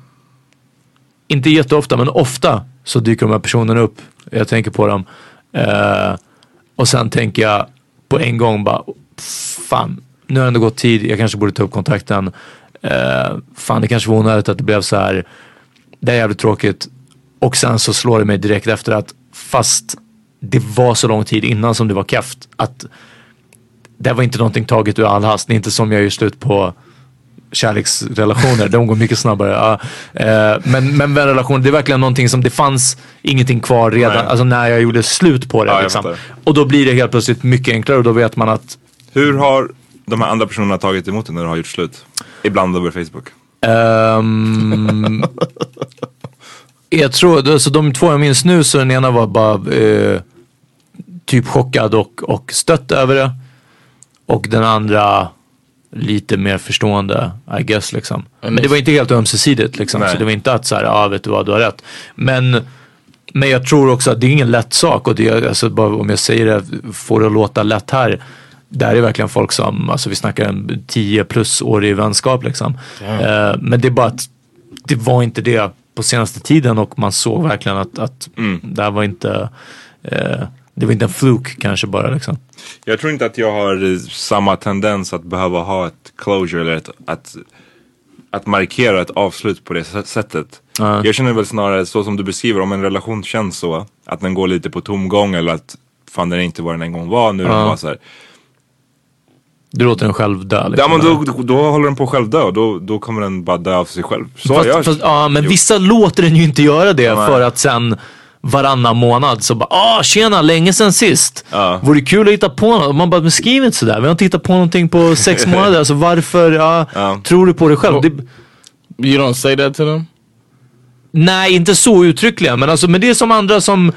inte jätteofta, men ofta så dyker de här personerna upp. Jag tänker på dem. Eh, och sen tänker jag på en gång bara, fan, nu har det ändå gått tid, jag kanske borde ta upp kontakten. Eh, fan, det kanske var onödigt att det blev så här. Det är jävligt tråkigt. Och sen så slår det mig direkt efter att fast det var så lång tid innan som det var keft att det var inte någonting taget ur all hast. Det är inte som jag gör slut på kärleksrelationer. De går mycket snabbare. Ja. Eh, men, men vänrelationer, det är verkligen någonting som det fanns ingenting kvar redan, Nej. alltså när jag gjorde slut på det. Ja, liksom. Och då blir det helt plötsligt mycket enklare och då vet man att Hur har de här andra personerna tagit emot det när du har gjort slut? Ibland över Facebook. Ehm, jag tror, alltså de två jag minns nu så den ena var bara eh, typ chockad och, och stött över det. Och den andra lite mer förstående, I guess liksom. Men det var inte helt ömsesidigt liksom. Nej. Så det var inte att så här, ja ah, vet du vad, du har rätt. Men, men jag tror också att det är ingen lätt sak och det är, alltså, bara om jag säger det, får det att låta lätt här. Där är verkligen folk som, alltså vi snackar en 10 plus år i vänskap liksom. Eh, men det är bara att det var inte det på senaste tiden och man såg verkligen att, att det här var inte, eh, det var inte en fluk kanske bara liksom. Jag tror inte att jag har eh, samma tendens att behöva ha ett closure eller ett, att, att markera ett avslut på det sättet. Ja. Jag känner väl snarare så som du beskriver, om en relation känns så, att den går lite på tomgång eller att fan den är inte vad den en gång var, nu är den Ja. bara så här. Du låter den själv dö Ja liksom. men då, då, då håller den på att själv dö och då, då kommer den bara dö av sig själv. Så fast, jag fast, ja, men vissa låter den ju inte göra det Nej. för att sen varannan månad så bara ah tjena länge sen sist. Ja. Vore det kul att hitta på något? Man bara men skriv inte sådär. Vi har inte hittat på någonting på sex <laughs> månader. Alltså varför? Ja, Tror du på det själv? Det, You don't say that to them? Nej, inte så uttryckligen. Men, alltså, men det är som andra som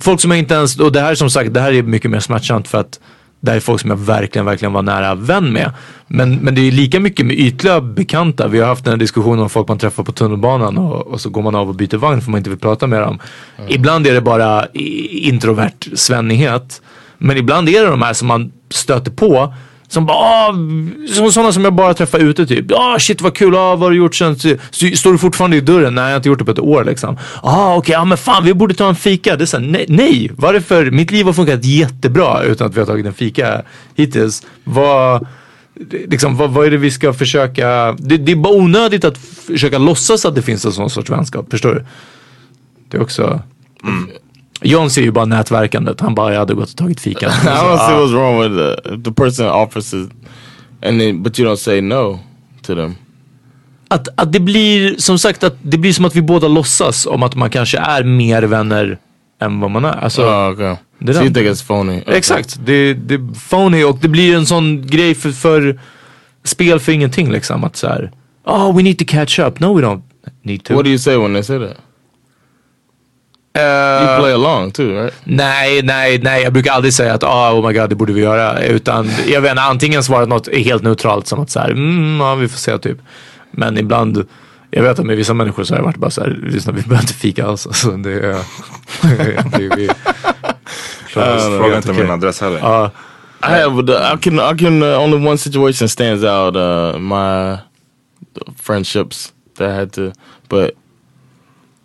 folk som inte ens, och det här som sagt, det här är mycket mer smärtsamt för att det här är folk som jag verkligen, verkligen var nära vän med. Men, men det är lika mycket med ytliga bekanta. Vi har haft den här diskussionen om folk man träffar på tunnelbanan och, och så går man av och byter vagn för man inte vill prata med dem. Ibland är det bara introvert svennighet. Men ibland är det de här som man stöter på som bara, ah, som sådana som jag bara träffar ute typ. Ja ah, shit vad kul, ah, vad har du gjort sen? Står du fortfarande i dörren? Nej jag har inte gjort det på ett år liksom. Ah okej, ja men fan vi borde ta en fika. Det är så här, nej, nej, varför? Mitt liv har funkat jättebra utan att vi har tagit en fika hittills. Vad, liksom, vad, vad är det vi ska försöka? Det, det är bara onödigt att försöka låtsas att det finns en sån sorts vänskap, förstår du? Det är också... Mm. John ser ju bara nätverkandet. Han bara, jag hade gått och tagit fika. <laughs> I don't see what's wrong with the, the person offers it, and then but you don't say no to them. att, att det blir som sagt att det blir som att vi båda låtsas om att man kanske är mer vänner än vad man är. Alltså, Oh, okay. det är So you think it's phony? Okay. Exakt, det, det är phony och det blir en sån grej för, för spel för ingenting liksom. Att så här, oh we need to catch up. No we don't need to. What do you say when they say that? Eh, you play along too, right? Nej, nej, nej. Jag brukar aldrig säga att ah, oh my god, det borde vi göra. Utan jag vet inte, antingen svara något helt neutralt som att så här, mm, ja, vi får se typ. Men ibland, jag vet att med vissa människor så har det varit bara så här, lyssna vi behöver inte fika alls. <laughs> Alltså, det, är- <laughs> det, är- vi. Fråga inte min adress heller. Ja. I have the, I can I can uh, only one situation stands out uh my friendships that I had to but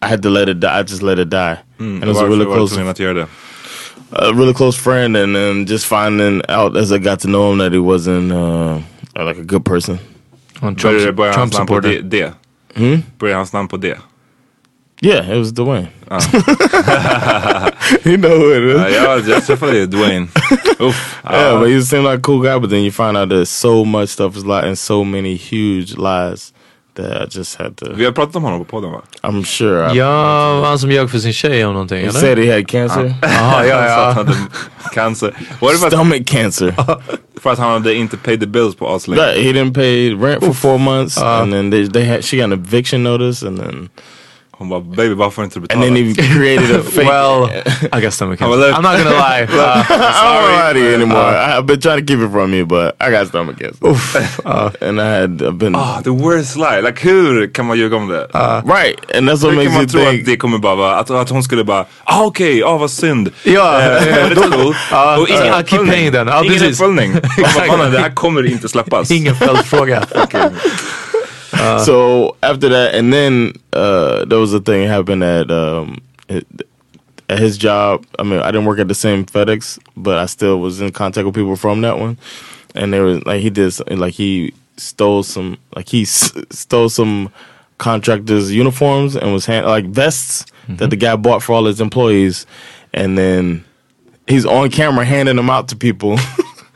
I had to let it die. I just let it die. Mm, and it was a really close tvungen att göra det? a really close friend and then just finding out as I got to know him that he wasn't uh like a good person. On Börjar börjar hans namn på D? D? Hmm? Börjar hans namn på D? Yeah, it was Dwayne. <laughs> you know who it is. Ja, jag, jag träffade Dwayne. <laughs> Uff. Yeah, but he seemed like a cool guy, but then you find out that so much stuff is lying and so many huge lies that I just had to. Vi har pratat om honom på podden va? I'm sure. Ja, han som ljög för sin tjej om någonting he eller? said he had cancer. Jaha, <laughs> ja, ja. han hade cancer. Att, Stomach cancer. <laughs> för att han hade inte paid the bills på? Right, he didn't pay rent for four months, and then they, they had she got an eviction notice, and then Hon bara, baby varför inte du betala? and then he created a <laughs> fake. Well, I guess stomach cancer. I'm not gonna lie. <laughs> <laughs> Uh, I don't want to lie to you anymore. I've been trying to keep it from you, but I got stomach cancer. and I had I've been Ah, the worst lie. Like hur kan man ljuga om det? right, and that's what Hur makes kan man you tro think. att det kommer bara vara, att, att hon skulle bara, ah okej, ah vad synd. Ja, är cool. ja, Och ingen I'll keep paying then. Ingen uppföljning. Man bara, "Mannen, det här kommer inte släppas. Ingen följdfråga. So after that, and then uh, there was a thing happened at um, at his job. I mean, I didn't work at the same FedEx, but I still was in contact with people from that one. And there was like he did like he stole some like he s- stole some contractors' uniforms and was hand like vests that the guy bought for all his employees, and then he's on camera handing them out to people,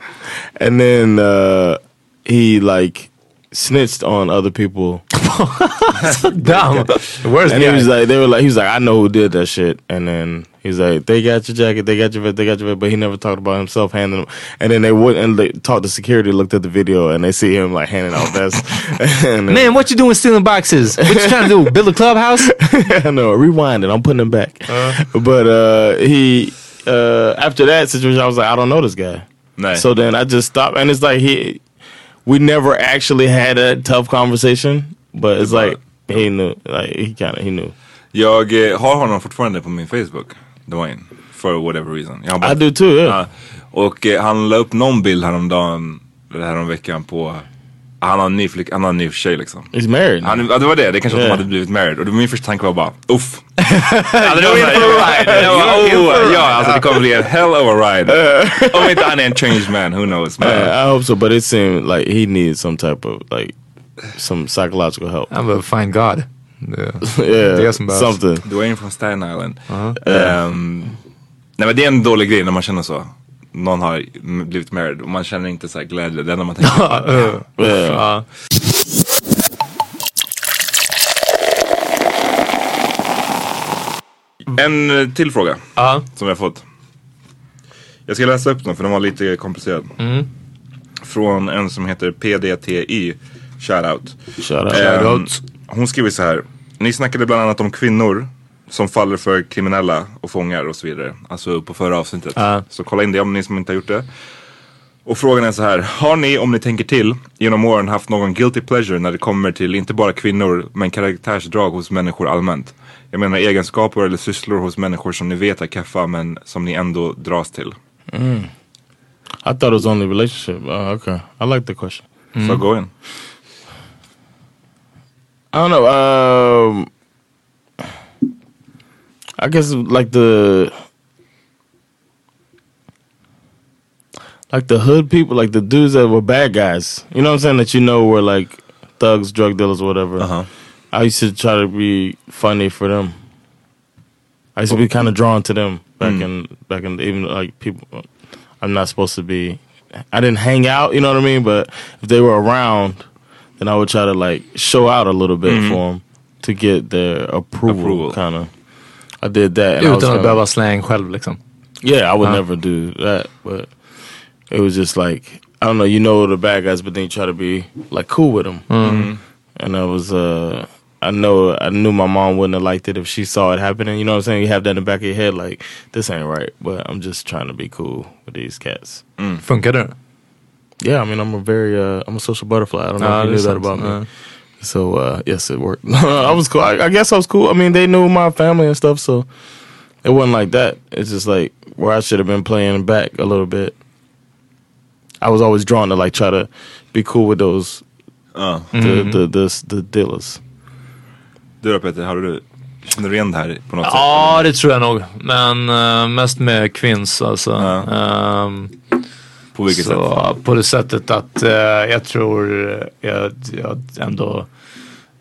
<laughs> and then uh, he like snitched on other people <laughs> Damn. <laughs> Where's and he was like, they were like, he was like, I know who did that shit. And then he's like, they got your jacket, they got your vest, they got your vest, but he never talked about himself handing them. And then they would and they talked to security, looked at the video, and they see him like handing out vests. <laughs> and Man, what you doing stealing boxes? What you trying to do? Build a clubhouse? I know, rewind it. I'm putting them back. but uh, he uh, after that situation, I was like, I don't know this guy. Nej. So then I just stopped, and it's like he, we never actually had a tough conversation, but it's like he knew, like he kind of he knew. Jag eh, har honom fortfarande på min Facebook, Dwayne. For whatever reason. Jag har bara- I do too. Yeah. Ja. Och eh, han la upp någon bild häromdagen, eller häromveckan på han har en ny, flick, han har en ny tjej liksom. He's married. Han, ja, det var det, det kanske att Yeah. de hade blivit married. Och min första tanke var bara, uff. You're <laughs> det var in for a ride. Oh, ja, ride. alltså det kommer bli en hell of a ride. Om inte han är en changed man, who knows. Men, Uh, I hope so, but it seemed like he needed some type of like some psychological help. I'm a fine God. Yeah. <laughs> yeah, Det är som behövs. something. Dwayne från Staten Island. Ehm, nej men det är en dålig grej när man känner så. Någon har blivit married och man känner inte så här glädje. Det enda man tänker på. Uh, <laughs> Yeah. ja. En eh, till fråga Ja. som jag fått. Jag ska läsa upp den för den var lite komplicerad. Från en som heter PDTY. Shoutout. Shout out. Ehm, Shoutout. hon skriver så här. Ni snackade bland annat om kvinnor som faller för kriminella och fångar och så vidare. Alltså på förra avsnittet. Ja. Så kolla in det om ni som inte har gjort det. Och frågan är så här. Har ni, om ni tänker till, genom åren haft någon guilty pleasure när det kommer till inte bara kvinnor men karaktärsdrag hos människor allmänt? Jag menar egenskaper eller sysslor hos människor som ni vet är keffa men som ni ändå dras till. I thought it was only relationship. Uh, okay, I like the question. Så gå in. I don't know. Um, I guess like the like the hood people, like the dudes that were bad guys. You know what I'm saying? That you know were like thugs, drug dealers, whatever. Uh-huh. I used to try to be funny for them. I used to be kind of drawn to them back in back in even like people. I'm not supposed to be. I didn't hang out, you know what I mean. But if they were around, then I would try to like show out a little bit for them to get their approval. Approval. Kind of. I did that. And I was Utan att behöva slang själv liksom. yeah, I would Huh? never do that. But it was just like I don't know. You know the bad guys, but then you try to be like cool with them. And I was, uh I know, I knew my mom wouldn't have liked it if she saw it happening. You know what I'm saying? You have that in the back of your head, like this ain't right. But I'm just trying to be cool with these cats. Funkar det? Yeah, I mean, I'm a very, uh I'm a social butterfly. I don't know Ah, if you knew that about me. Ja. So uh, yes, it worked. <laughs> I was cool. I, I guess I was cool. I mean, they knew my family and stuff, so it wasn't like that. It's just like where I should have been playing back a little bit. I was always drawn to like try to be cool with those Ja. the, Mm. the, the the dealers. Du då Peter, har du, känner du igen det här på något Ja, det tror jag nog. Men eh, mest med kvinns alltså. Ehm, På vilket så, På det sättet att eh, jag tror eh, jag, jag ändå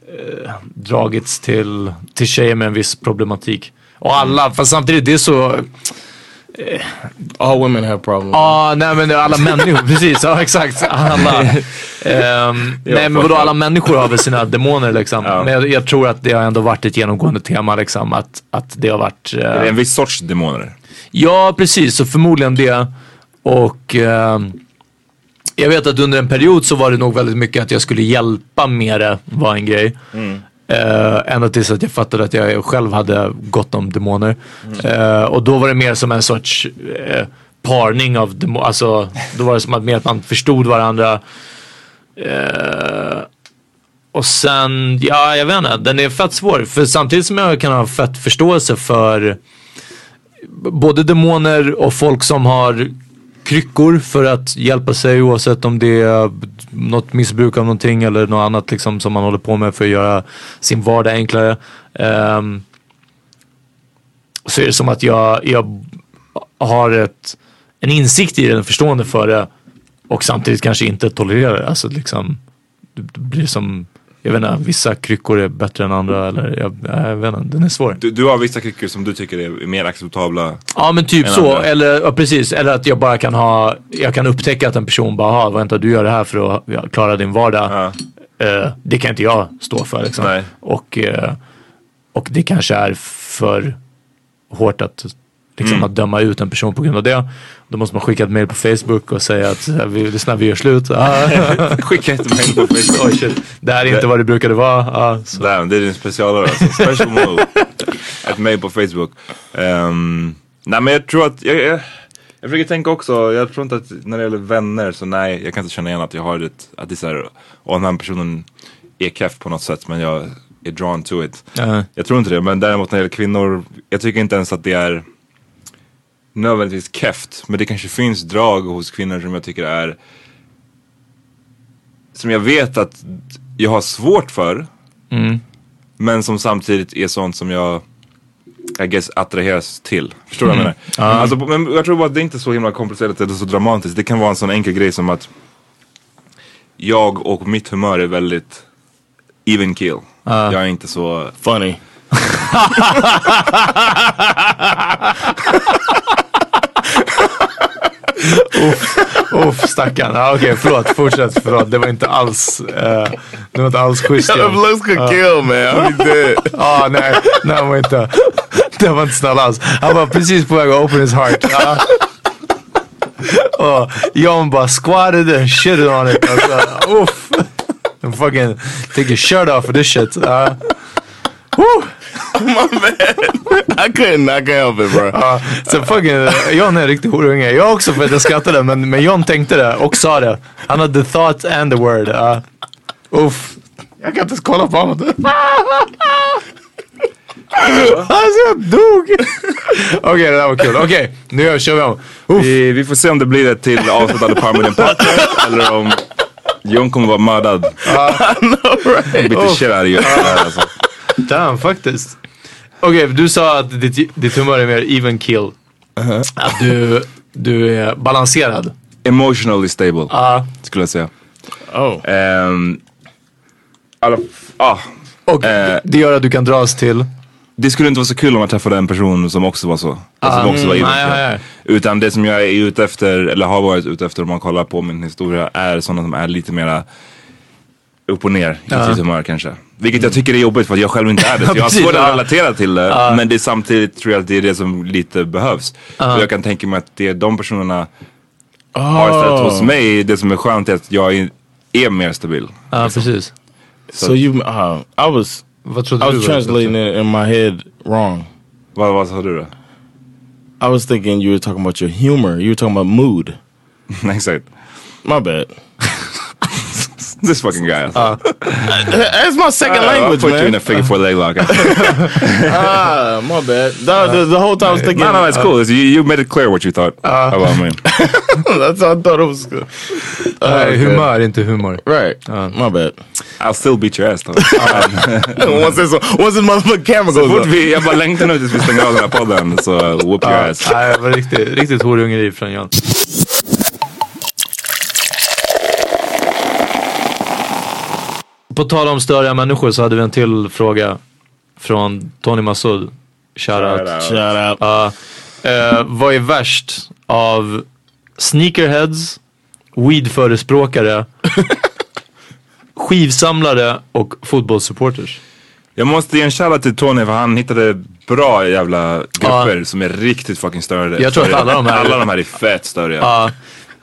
eh, dragits till, till tjejer med en viss problematik. Och alla, fast samtidigt det är så All women have problems. Ja, nej men alla människor, <laughs> precis. Ja exakt. Alla. Ehm, <laughs> nej men vadå, alla människor har väl sina demoner liksom. Men jag, jag tror att det har ändå varit ett genomgående tema liksom. Att, att det har varit... eh, Är det en viss sorts demoner? Ja, precis. Så förmodligen det. Och ehm, jag vet att under en period så var det nog väldigt mycket att jag skulle hjälpa med det var en grej. Uh, ända tills att jag fattade att jag själv hade gott om demoner. Eh, och då var det mer som en sorts eh, parning av demoner. Alltså, då var det som att mer att man förstod varandra. Eh, och sen, ja jag vet inte, den är fett svår. För samtidigt som jag kan ha fett förståelse för både demoner och folk som har kryckor för att hjälpa sig oavsett om det är något missbruk av någonting eller något annat liksom som man håller på med för att göra sin vardag enklare. Um, så är det som att jag, jag har ett, en insikt i det, en förstående för det och samtidigt kanske inte tolererar det. Alltså liksom, det blir som, jag vet inte, vissa kryckor är bättre än andra eller jag, jag vet inte, den är svår. Du, du har vissa kryckor som du tycker är mer acceptabla. Ja men typ så, andra. eller ja, precis. Eller att jag bara kan ha, jag kan upptäcka att en person bara, "Aha, vänta du gör det här för att ja, klara din vardag. Eh, det kan inte jag stå för liksom. Och, eh, och det kanske är för hårt att, liksom, Mm. att döma ut en person på grund av det. Då måste man skicka ett mail på Facebook och säga att vi, lyssna, vi gör slut. Ah. <laughs> Skicka ett mail på Facebook. Oj, shit. Det här är inte vad det brukade vara. Ah, så. Damn, det är din specialare alltså. Special mode. <laughs> Ett mail på Facebook. Ehm, nej men jag tror att, jag, jag, jag försöker tänka också, jag tror inte att när det gäller vänner så nej, jag kan inte känna igen att jag har ett, att det är såhär, och den här personen är keff på något sätt men jag är drawn to it. Ja. Jag tror inte det, men däremot när det gäller kvinnor, jag tycker inte ens att det är nödvändigtvis keft, men det kanske finns drag hos kvinnor som jag tycker är som jag vet att jag har svårt för Mm. men som samtidigt är sånt som jag I guess attraheras till. Förstår du vad jag Mm. menar? Ja. Alltså, men jag tror bara att det är inte så himla komplicerat eller så dramatiskt. Det kan vara en sån enkel grej som att jag och mitt humör är väldigt even kill. Ja. Jag är inte så funny. <laughs> <laughs> Uff, uff stackarn. Ah, Okej, förlåt. Fortsätt. Förlåt. Det var inte alls, eh, det var inte alls schysst. Looks could Ja. kill, man, be dead. ah, nej, nej, han var inte, det var inte snäll alls. Han var precis på väg att open his heart. Ah. Och John bara squatted and shitted on it. Alltså, uff. And fucking take your shirt off for this shit. Uh, My bad. I couldn't, I can't help it bro. Ja, så fucking, eh, John är en riktig horunge. Jag också för att jag skrattade men, men John tänkte det och sa det. Han hade the thought and the word. Uh, uff. Jag kan inte ens kolla på honom. Alltså jag dog. Okej det där var kul. Okej nu gör- kör vi om. Vi, vi får se om det blir ett till avsnitt av The Podcast eller om John kommer vara mördad. right? Beat the shit out of you. Damn faktiskt. Okej du sa att ditt, ditt humör är mer even kill. Att du, du är balanserad. Emotionally stable. Ja. Skulle jag säga. Oh. Um, alla, ah, Och eh, det gör att du kan dras till. det skulle inte vara så kul om jag träffade en person som också var så. Alltså, Ah, som också var mm, even nej, kill. nej, Utan det som jag är ute efter, eller har varit ute efter om man kollar på min historia, är sådana som är lite mera upp och ner i sitt humör kanske. Vilket jag tycker är jobbigt för att jag själv inte är det. Så <laughs> jag har svårt att relatera till det. Ja. Men det är samtidigt tror jag att det är det som lite behövs. Ja. Och jag kan tänka mig att det är de personerna har istället hos mig. Det som är skönt är att jag är, är mer stabil. Ja precis. So you, uh, I was, Vad I was translating it in my head wrong. Vad, vad sa du då? I was thinking you were talking about your humor. You were talking about mood. <laughs> Exakt. My bad. <laughs> <laughs> this fucking guy. alltså. That's my second Uh, I'll language, put you in man. a figure four leg lock. <laughs> ah, my bad. The, the, the whole time I was thinking. no, no, it's cool. It's- You, you made it clear what you thought about me. <laughs> That's how I thought it was good. Uh, okay. humör, inte humor. Right. my bad. I'll still beat your ass though. once this once this motherfucking camera goes up. vi, jag bara längtar nu tills vi stänger av den här podden så uh, whoop your ass. nej, riktigt, riktigt horungeri från Jan. På tal om störiga människor så hade vi en till fråga från Tony Massoud. Shoutout. Shout out. Shout out. Ja. Eh, vad är värst av sneakerheads, weedförespråkare, <laughs> skivsamlare och fotbollssupporters? Jag måste ge en shoutout till Tony för han hittade bra jävla grupper som är riktigt fucking större. Jag tror att alla de här- alla de här är fett störiga. Ja.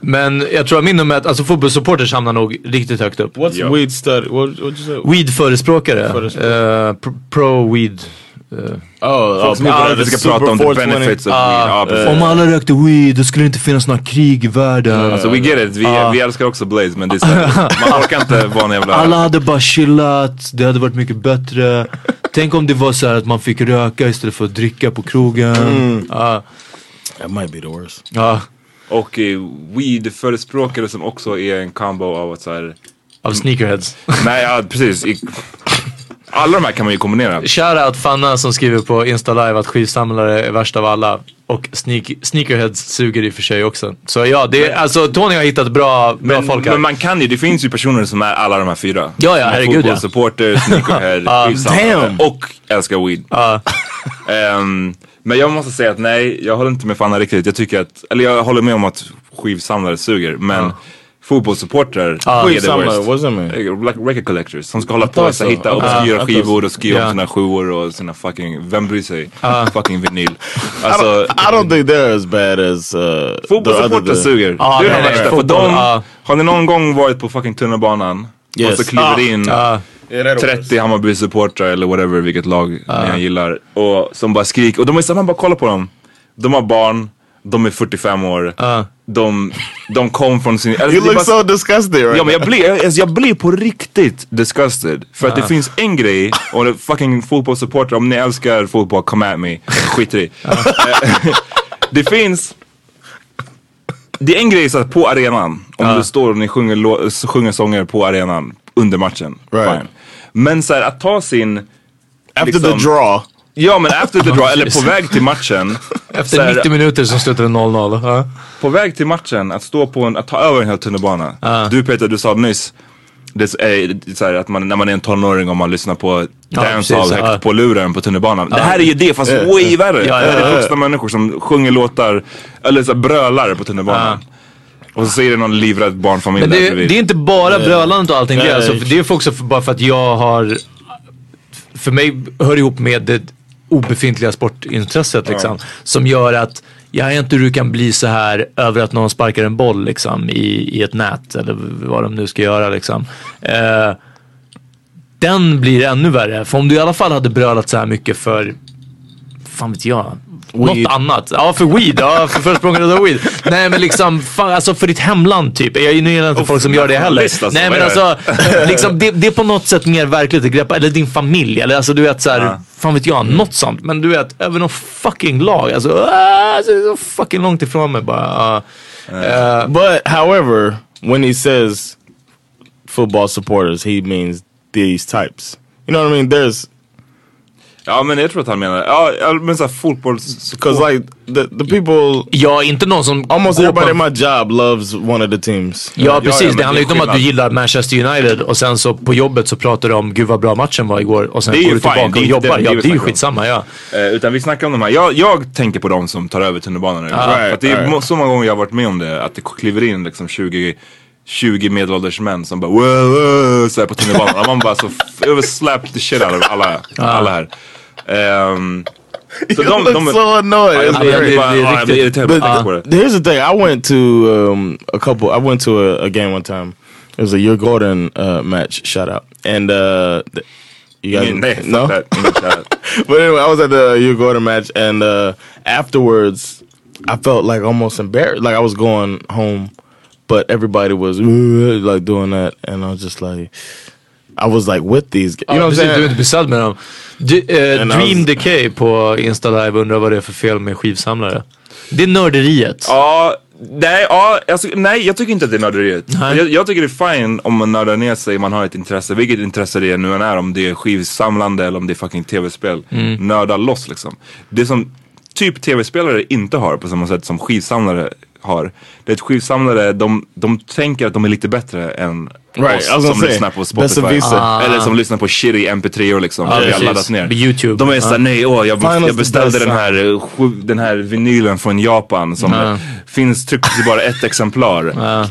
Men jag tror att min nummer ett, alltså fotbollssupporters hamnar nog riktigt högt upp. What's Yeah. weed stud? What what you say? Weed-förespråkare. Förespråkare. Eh, pro- pro-weed. eh. Oh, som inte alltid ska prata om the benefits of weed. Ja, precis. Om alla rökte weed då skulle det inte finnas några krig i världen. Alltså we get it, vi, vi älskar också Blaze men det är så här, <laughs> man orkar inte vara en jävla... Alla hade bara chillat, det hade varit mycket bättre. Tänk om det var så här att man fick röka istället för att dricka på krogen. Ja, That might be the worst. ja, Och eh, weed-förespråkare som också är en combo av att så här, av sneakerheads. <laughs> nej ja precis. I, alla de här kan man ju kombinera. Shoutout Fanna som skriver på Insta Live att skivsamlare är värst av alla. Och sneak, sneakerheads suger i och för sig också. Så ja, det är, alltså Tony har hittat bra, bra Men, folk här. men man kan ju, det finns ju personer som är alla de här fyra. Ja, ja, herregud, ja. Fotbollssupporter, sneakerhead, <laughs> skivsamlare damn. och älskar weed. Ja. <laughs> Ehm, men jag måste säga att nej, jag håller inte med Fanna riktigt. Jag tycker att, eller jag håller med om att skivsamlare suger. Men fotbollssupportrar är det worst. mean? Eh, Like record collectors som ska hålla på och hitta Ah, I obskyra skivor och skriva Yeah. om sina sjuor och sina fucking, vem bryr sig? Fucking vinyl. I Alltså, don't, I don't think they're as bad as uh, Fotbollssupportrar suger. Ja, det är nej, värsta. För de, har ni någon gång varit på fucking tunnelbanan Yes. och så kliver in 30 Hammarby-supportrar eller whatever, vilket lag ni än gillar. Och som bara skriker. Och de är så man bara kolla på dem. De har barn, de är 45 år. Ja. De, de kom från sin... Alltså, You look bara- so disgusted right Ja men jag blir, alltså, jag blir på riktigt disgusted. För att det finns en grej, och det fucking fotbollssupportrar, om ni älskar fotboll, come at me. Skit i det. Eh, <laughs> Det finns, det är en grej så att på arenan, om du står och ni sjunger, lå- sjunger sånger på arenan under matchen. Right. Fine. Men så här, att ta sin... After liksom- the draw. Ja men after the draw, eller på väg till matchen. <laughs> Efter här, 90 minuter som slutade 0-0. Ja. på väg till matchen, att stå på en, att ta över en hel tunnelbana. Du Peter, du sa nyss, det är, så här, att man, när man är en tonåring och man lyssnar på dancehall precis, högt ja. på luren på tunnelbanan. Det här är ju det fast way värre. Ja, ja, det ja. är vuxna människor som sjunger låtar, eller så här, brölar på tunnelbanan. Och så säger det någon livrädd barnfamilj Men där det, det är inte bara brölandet och allting. Det alltså, det är också för, bara för att jag har... För mig hör ihop med det obefintliga sportintresset liksom. Som gör att jag är inte hur du kan bli så här över att någon sparkar en boll liksom i, i ett nät eller vad de nu ska göra liksom. Eh, den blir ännu värre. För om du i alla fall hade brölat så här mycket för, fan vet jag, Weed. något annat. Ja för weed, ja för förespråkare av weed. Nej men liksom, fan, alltså för ditt hemland typ. Jag gillar inte folk som gör det heller. alltså. Nej men alltså, liksom, det, det är på något sätt mer verkligt att greppa, eller din familj, eller alltså du vet såhär, fan vet jag, något sånt. Men du vet, över någon fucking lag, alltså, ah, alltså så fucking långt ifrån mig bara. ah. Eh, But however, when he says football supporters, he means these types. You know what I mean? There's Ja men jag tror att han menar, ja ja, men såhär fotbolls... because like the the people, ja, inte någon som almost everybody at my job loves one of the teams. Ja Ja, precis, ja, det handlar ju inte om att du gillar Manchester United och sen så på jobbet så pratar du om gud vad bra matchen var igår och sen Det är går ju du fine, tillbaka det är och jobbar. det Ja det är ju skitsamma ja. Eh, utan vi snackar om de här, jag, jag tänker på de som tar över tunnelbanan nu. För att det är right. så många gånger jag har varit med om det, att det kliver in liksom 20 20 medelålders män som bara wow, wow, så här på tunnelbanan. Man bara så, slap the shit out of alla, alla här. Ehm, så You look so annoyed. But på det. here's the thing. I went to um, a couple. I went to a, a game one time. It was a Your Gordon uh, match. Shout out. And uh, th- you guys fuck no. that. <laughs> But anyway, I was at the Your Gordon match, and uh, afterwards, I felt like almost embarrassed. Like I was going home but everybody was like doing that, and I was just like, I was like with these. You know what I'm precis, du är saying? inte besatt med dem. Du, eh, Dream was- Decay på Insta Live undrar vad det är för fel med skivsamlare. Det är nörderiet. Ja, nej, ja, alltså, nej, jag tycker inte att det är nörderiet. Jag, jag tycker det är fine om man nördar ner sig, man har ett intresse, vilket intresse det nu än är, om det är skivsamlande eller om det är fucking tv-spel. Mm. Nörda loss liksom. Det som typ tv-spelare inte har på samma sätt som skivsamlare har. Det är att skivsamlare, de, de tänker att de är lite bättre än Right, oss was som say, lyssnar på Spotify. Ah. Eller som lyssnar på shitty mp3 or liksom. Ja, som vi har laddat ner. YouTube. De är såhär, Ja. nej åh jag, Finals jag beställde den här, eh, den här vinylen från Japan som Ja. finns tryckt i bara ett exemplar.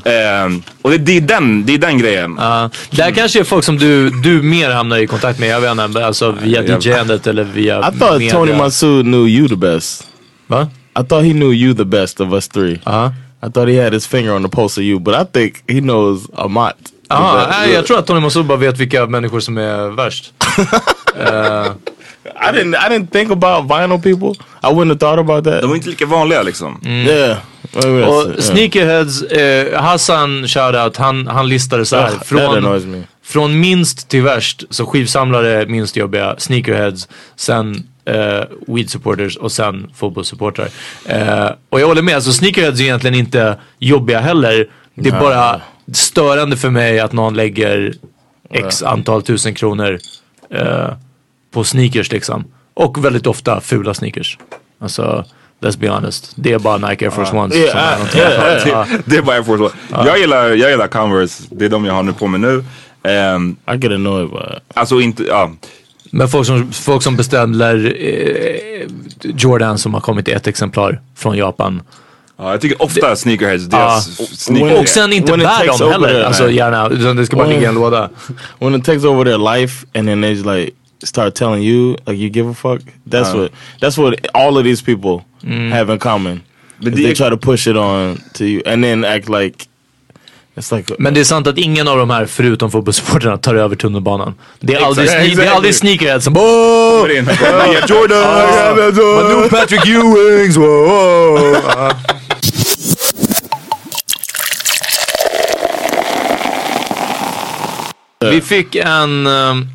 Ehm, och det, det, är den, det är den grejen. Ja. det här kanske är folk som du, du mer hamnar i kontakt med, jag vet inte, alltså via jag- DJ-andet eller via I thought media. Tony Masood knew you the best. Va? I thought he knew you the best of us three. Ja. I thought he had his finger on the pulse of you, but I think he knows Amat. Ja, nej, jag tror att Tony Masoud bara vet vilka människor som är värst. <laughs> I didn't. I didn't think about vinyl people. I wouldn't have thought about that. De är inte lika vanliga liksom. Yeah. Maybe that's Och yeah. sneakerheads, eh, Hassan shoutout, han, han listade så här. That Från, annoys me. från minst till värst, så skivsamlare minst jobbiga, sneakerheads, sen eh, weed supporters och sen fotbollssupportrar. Eh, och jag håller med, alltså sneakerheads är egentligen inte jobbiga heller. Det är Nej. bara störande för mig att någon lägger x antal tusen kronor eh, på sneakers liksom. Och väldigt ofta fula sneakers. Alltså, let's be honest. Det är bara Nike Air Force Ones. Yeah, som någonting. yeah, <laughs> Ja. Det, det är bara Air Force One. Jag, gillar, jag gillar Converse, det är de jag har nu på mig nu. Ehm, I get annoyed by it. alltså inte, ja. Men folk som, folk som beställer eh, Jordan som har kommit i ett exemplar från Japan. ja. Jag tycker ofta sneakerheads, Ja. deras sneaker. Och sen inte bär dem heller. there, Alltså gärna, utan det ska bara When- ligga i en låda. <laughs> When it takes over their life and then they just like start telling you like you give a fuck. That's what. That's what all of these people have in common. But they try to push it on to you and then act like. Men det är sant att ingen av de här, förutom fotbollssupportrarna, tar över tunnelbanan. Det är Exakt, aldrig, sne- det är exactly. aldrig sneakerheads som Åh! Ja, Jordan! My new Patrick Ewings! Vi fick en ehm,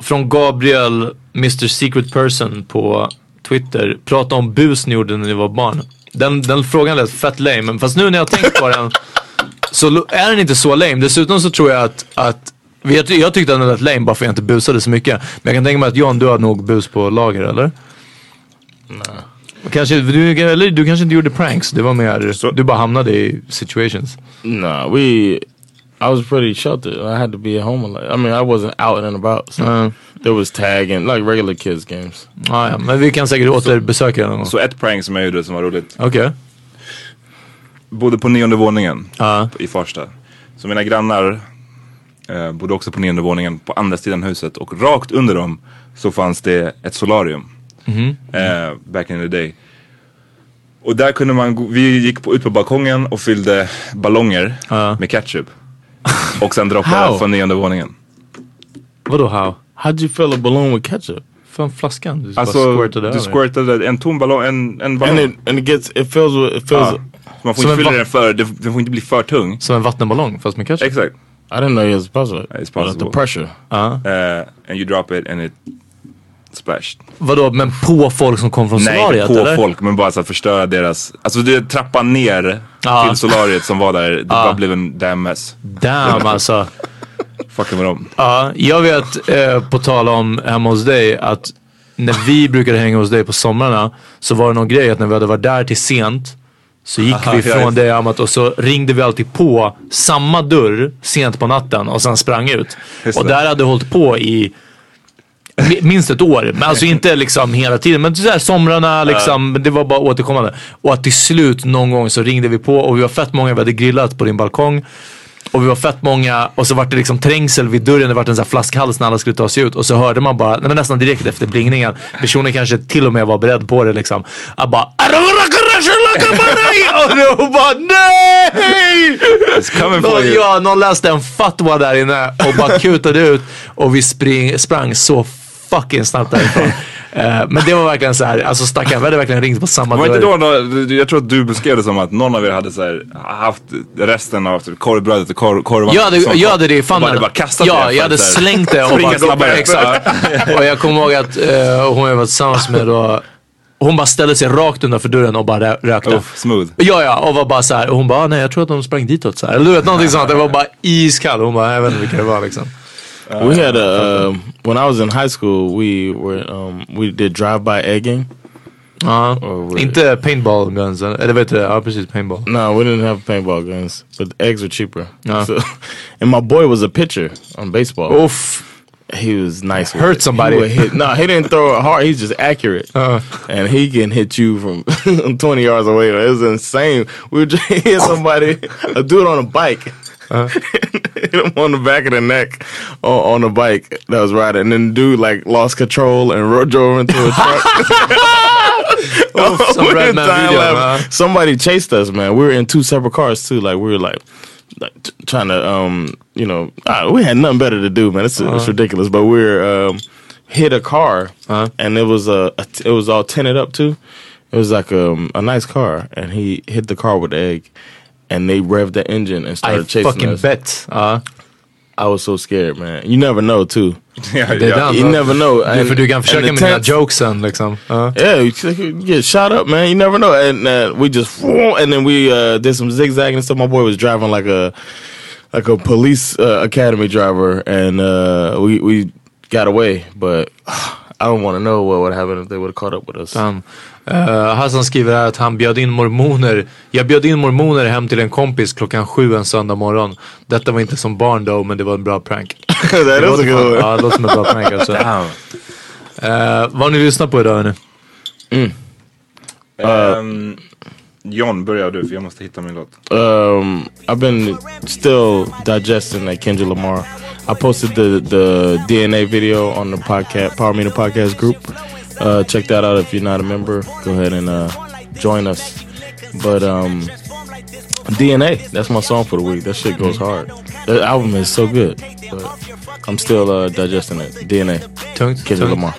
från Gabriel, Mr Secret Person på Twitter. Prata om bus ni gjorde när ni var barn. Den, den frågan lät fett lame, men fast nu när jag tänkt på den så är den inte så lame. Dessutom så tror jag att, att jag, jag tyckte att den lät lame bara för att jag inte busade så mycket. Men jag kan tänka mig att John, du har nog bus på lager eller? Nej. Kanske, du, eller du kanske inte gjorde pranks, det var mer, du bara hamnade i situations. Nah, we. I was pretty sheltered. I had to be at home a lot. I mean, I wasn't out and about. So Uh. there was tag and like regular kids games. Ah, ja, men vi kan säkert återbesöka den. Så ett prank som jag gjorde som var roligt. Okej. Bodde på nionde våningen Ja. i Farsta. Så mina grannar eh, bodde också på nionde våningen på andra sidan huset. Och rakt under dem så fanns det ett solarium. Mhm. Eh, back in the day. Och där kunde man, vi gick på, ut på balkongen och fyllde ballonger Ja. med ketchup. <laughs> Och sen droppade How? från nionde våningen. Vadå how? How'd you fill a balloon with ketchup? Från flaskan? Du bara Alltså, squirtade du squirtade en tom ballong, en, en ballong. And it and it gets it fills with it fills. Ja. Så man får Som inte en fylla den för, det- den får inte bli för tung. Som en vattenballong fast med ketchup? Exakt. I didn't know it was possible. It's possible. The pressure. Ja. Uh, and you drop it and it splashed. Vadå, men på folk som kom från Nej, solariet inte på eller? folk men bara så att förstöra deras, alltså det trappan ner Ja. till solariet som var där, det Ja. bara blev en damn mess. Damn alltså. <laughs> Fucking med dem. Ja, jag vet eh, på tal om hemma hos dig att när vi brukade hänga hos dig på somrarna så var det någon grej att när vi hade varit där till sent så gick Aha, vi från dig Amat och så ringde vi alltid på samma dörr sent på natten och sen sprang ut. Och det. där hade hållit på i mi- minst ett år. Men alltså inte liksom hela tiden. Men så här somrarna liksom. Det var bara återkommande. Och att till slut någon gång så ringde vi på och vi var fett många. Vi hade grillat på din balkong. Och vi var fett många och så var det liksom trängsel vid dörren. Det var en sån här flaskhals när alla skulle ta sig ut. Och så hörde man bara, nej, men nästan direkt efter blingningen. Personen kanske till och med var beredd på det liksom. Att bara och då bara nej! Någon, ja, någon läste en fatwa där inne och bara kutade ut och vi spring, sprang så fucking snabbt därifrån. <laughs> Eh, men det var verkligen så här, alltså stackarn, vi hade verkligen ringt på samma Var inte dörr. då, jag tror att du beskrev det som att någon av er hade så här, haft resten av typ korvbrödet och kor, korvarna. Jag hade, jag hade det i famnen. och bara, bara kastat ja, det jag hade slängt det och bara. Exakt. och jag kommer ihåg att eh, hon jag var tillsammans med då, hon bara ställde sig rakt utanför dörren och bara rö- rökte. Uff, smooth. Ja, ja, och var bara så här, och hon bara, "Ah, nej jag tror att de sprang ditåt så här. Eller du vet, någonting sånt. Det var bara iskall. Hon bara, jag vet inte vilka det var liksom. we had a um, when I was in high school. We were um, we did drive-by egging. Ja, Or we- inte paintball guns, eller vet du det? Ja precis, paintball. No, we didn't have paintball guns, but eggs were cheaper. Yeah. So, <laughs> and my boy was a pitcher on baseball. Oof. He was nice. Hurt it. somebody. He hit, no, he didn't throw it hard. He's just accurate, Uh. and he can hit you from <laughs> twenty yards away. It was insane. We would <laughs> hit somebody, a dude on a bike. <laughs> hit him on the back of the neck on, on a bike that was riding, and then the dude like lost control and ro- drove into a truck. some We Red Man video. Somebody chased us, man. We were in two separate cars too. Like we were like, trying to, um, you know, uh, we had nothing better to do, man. It's, it's ridiculous, but we were um, hit a car, and it was a, a it was all tinted up too. It was like um, a nice car, and he hit the car with the egg, and they revved the engine and I started chasing fucking us. bet. Ja. I was so scared, man. You never know too. Ja, Det är ja. den. You never know. Du, för du kan and försöka the med dina tenth- jokesen liksom. Ja. Yeah, you could get shot up, man. You never know. And uh, we just and then we uh, did some zigzagging and stuff. My boy was driving like a like a police uh, academy driver, and uh, we we got away. But <sighs> I don't want to know what would happen if they would have caught up with us. Um, uh, Hassan skriver här att han bjöd in mormoner. Jag bjöd in mormoner hem till en kompis klockan sju en söndag morgon. Detta var inte som barn då, men det var en bra prank. that <laughs> Det a låter good fan-. Ja, det låter som en bra prank alltså. Uh, vad har ni lyssnat på idag hörni? Ehm, John, börjar du för jag måste hitta min låt. Um, I've been still digesting that Kendrick Lamar. I posted the the DNA video on the podcast Power Meter Podcast group. Uh, check that out if you're not a member. Go ahead and uh, join us. But um, DNA, that's my song for the week. That shit goes hard. That album is so good. But I'm still uh, digesting it. DNA, Kendrick. Lamar.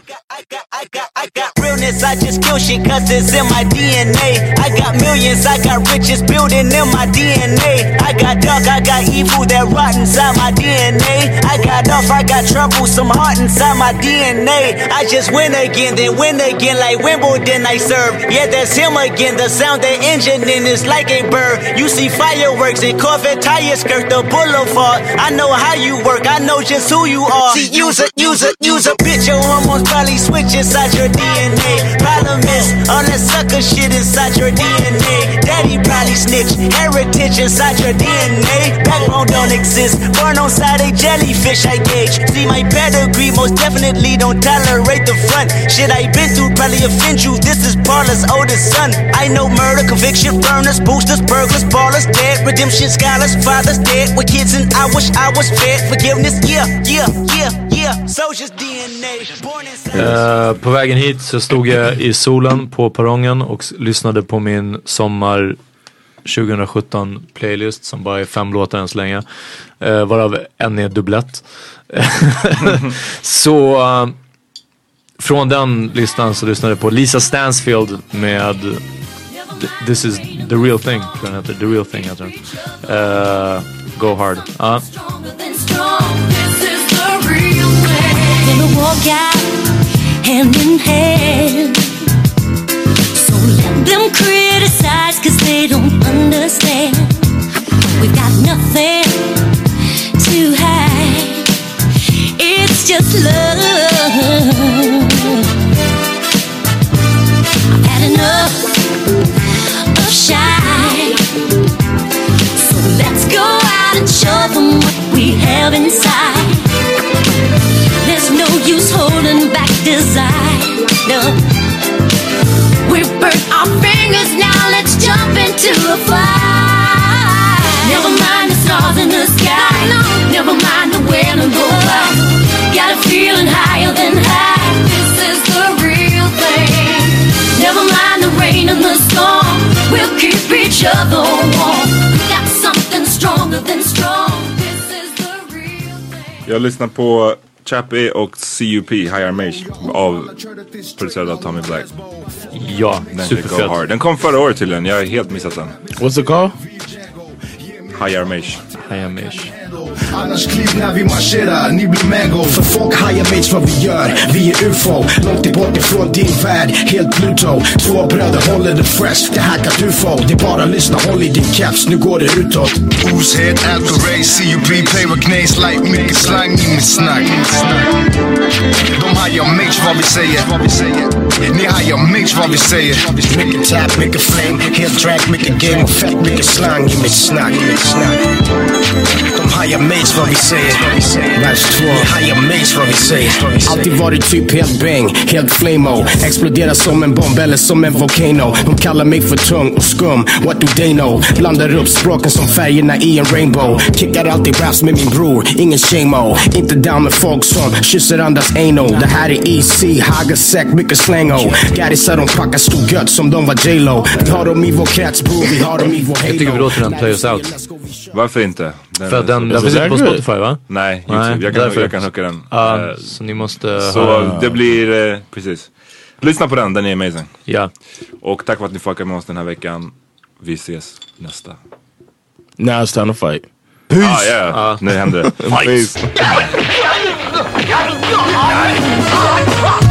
Realness, I just kill shit cause it's in my DNA. I got millions, I got riches building in my DNA. I got dark, I got evil that rot inside my DNA. I got off, I got trouble, some heart inside my DNA. I just win again, then win again like Wimbledon I serve. Yeah, that's him again. The sound that engine in is like a bird. You see fireworks and Corvette tires skirt the boulevard. I know how you work, I know just who you are. See, use a, use a, use a bitch, your hormones probably switch inside your DNA. Problem is, all that sucker shit inside your DNA. Daddy probably snitch, heritage inside your DNA. Backbone don't exist, born on side a jellyfish, I gauge. See my pedigree, most definitely don't tolerate the front. Shit I been through probably offend you. This is Paula's oldest son. I know murder, conviction, burners, boosters, burglars, ballers, dead, redemption, scholars, fathers dead with kids, and I wish I was fed. Forgiveness, yeah, yeah, yeah, Eh, på vägen hit så stod jag i solen på perrongen och lyssnade på min sommar 2017 playlist som bara är fem låtar än så länge. Uh, varav en är dubblett. <laughs> så uh, från den listan så lyssnade jag på Lisa Stansfield med This is the real thing, tror jag den heter. The real thing heter den. Go hard. Gonna walk out hand in hand. So let them criticize cause they don't understand. We've got nothing to hide. It's just love. I've had enough of shy. So let's go out and show them what we have inside. Holding back desire. We've burnt our fingers, now let's jump into the fire. Never mind the stars in the sky. Never mind the wind and go by. Got a feeling higher than high. This is the real thing. Never mind the rain and the storm. We'll keep each other warm. We got something stronger than strong. This is the real thing. Jag lyssnar på Chappie och CUP, Higher Mage, av producerad av Tommy Black. Ja, Den hard. Den kom förra året tydligen, jag har helt missat den. What's it called? Higher Mage. Higher Mage. Annars kliv när vi marscherar, ni blir mango. För folk hajar mates vad vi gör, vi är ufo. Långt bort ifrån din värld, helt Pluto. Två bröder håller det fresh, det hackat ufo Det är bara lyssna, håll i din caps, nu går det utåt. Ooshead, Alcaray, CUP, paper knäs like mycket slang i mitt snack. De hajar mates vad vi säger. Ni hajar mates vad vi säger. Mycket tap, mycket flame, helt track, mycket game. Och fett Mycket slang i mitt snack. De hajar mates vad vi säger. Vers 2 Ni hajar mates vad vi säger. Alltid varit typ helt bang, helt flamo Exploderar som en bomb eller som en volcano. De kallar mig för tung och skum, what do they know? Blandar upp språken som färgerna i en rainbow. Kickar alltid raps med min bror, ingen shame Inte down med folk som kysser andras anal. Det här är EC, Hagasäck, mycket slango. Gaddisar de packar stor gött som de var J-Lo. Vi har dem i vår krets bror, vi har dem i vår halo Jag tycker vi låter den play us out. Varför inte? För att den, den finns inte på Spotify va? Nej, YouTube. jag, kan, jag kan hooka den. Ja, Eh, så ni måste Så det blir, eh, precis. Lyssna på den, den är amazing. Ja. Och tack för att ni fuckade med oss den här veckan. Vi ses nästa. Now it's time to fight. Peace! Ah, yeah. Nu händer det. Peace. <laughs>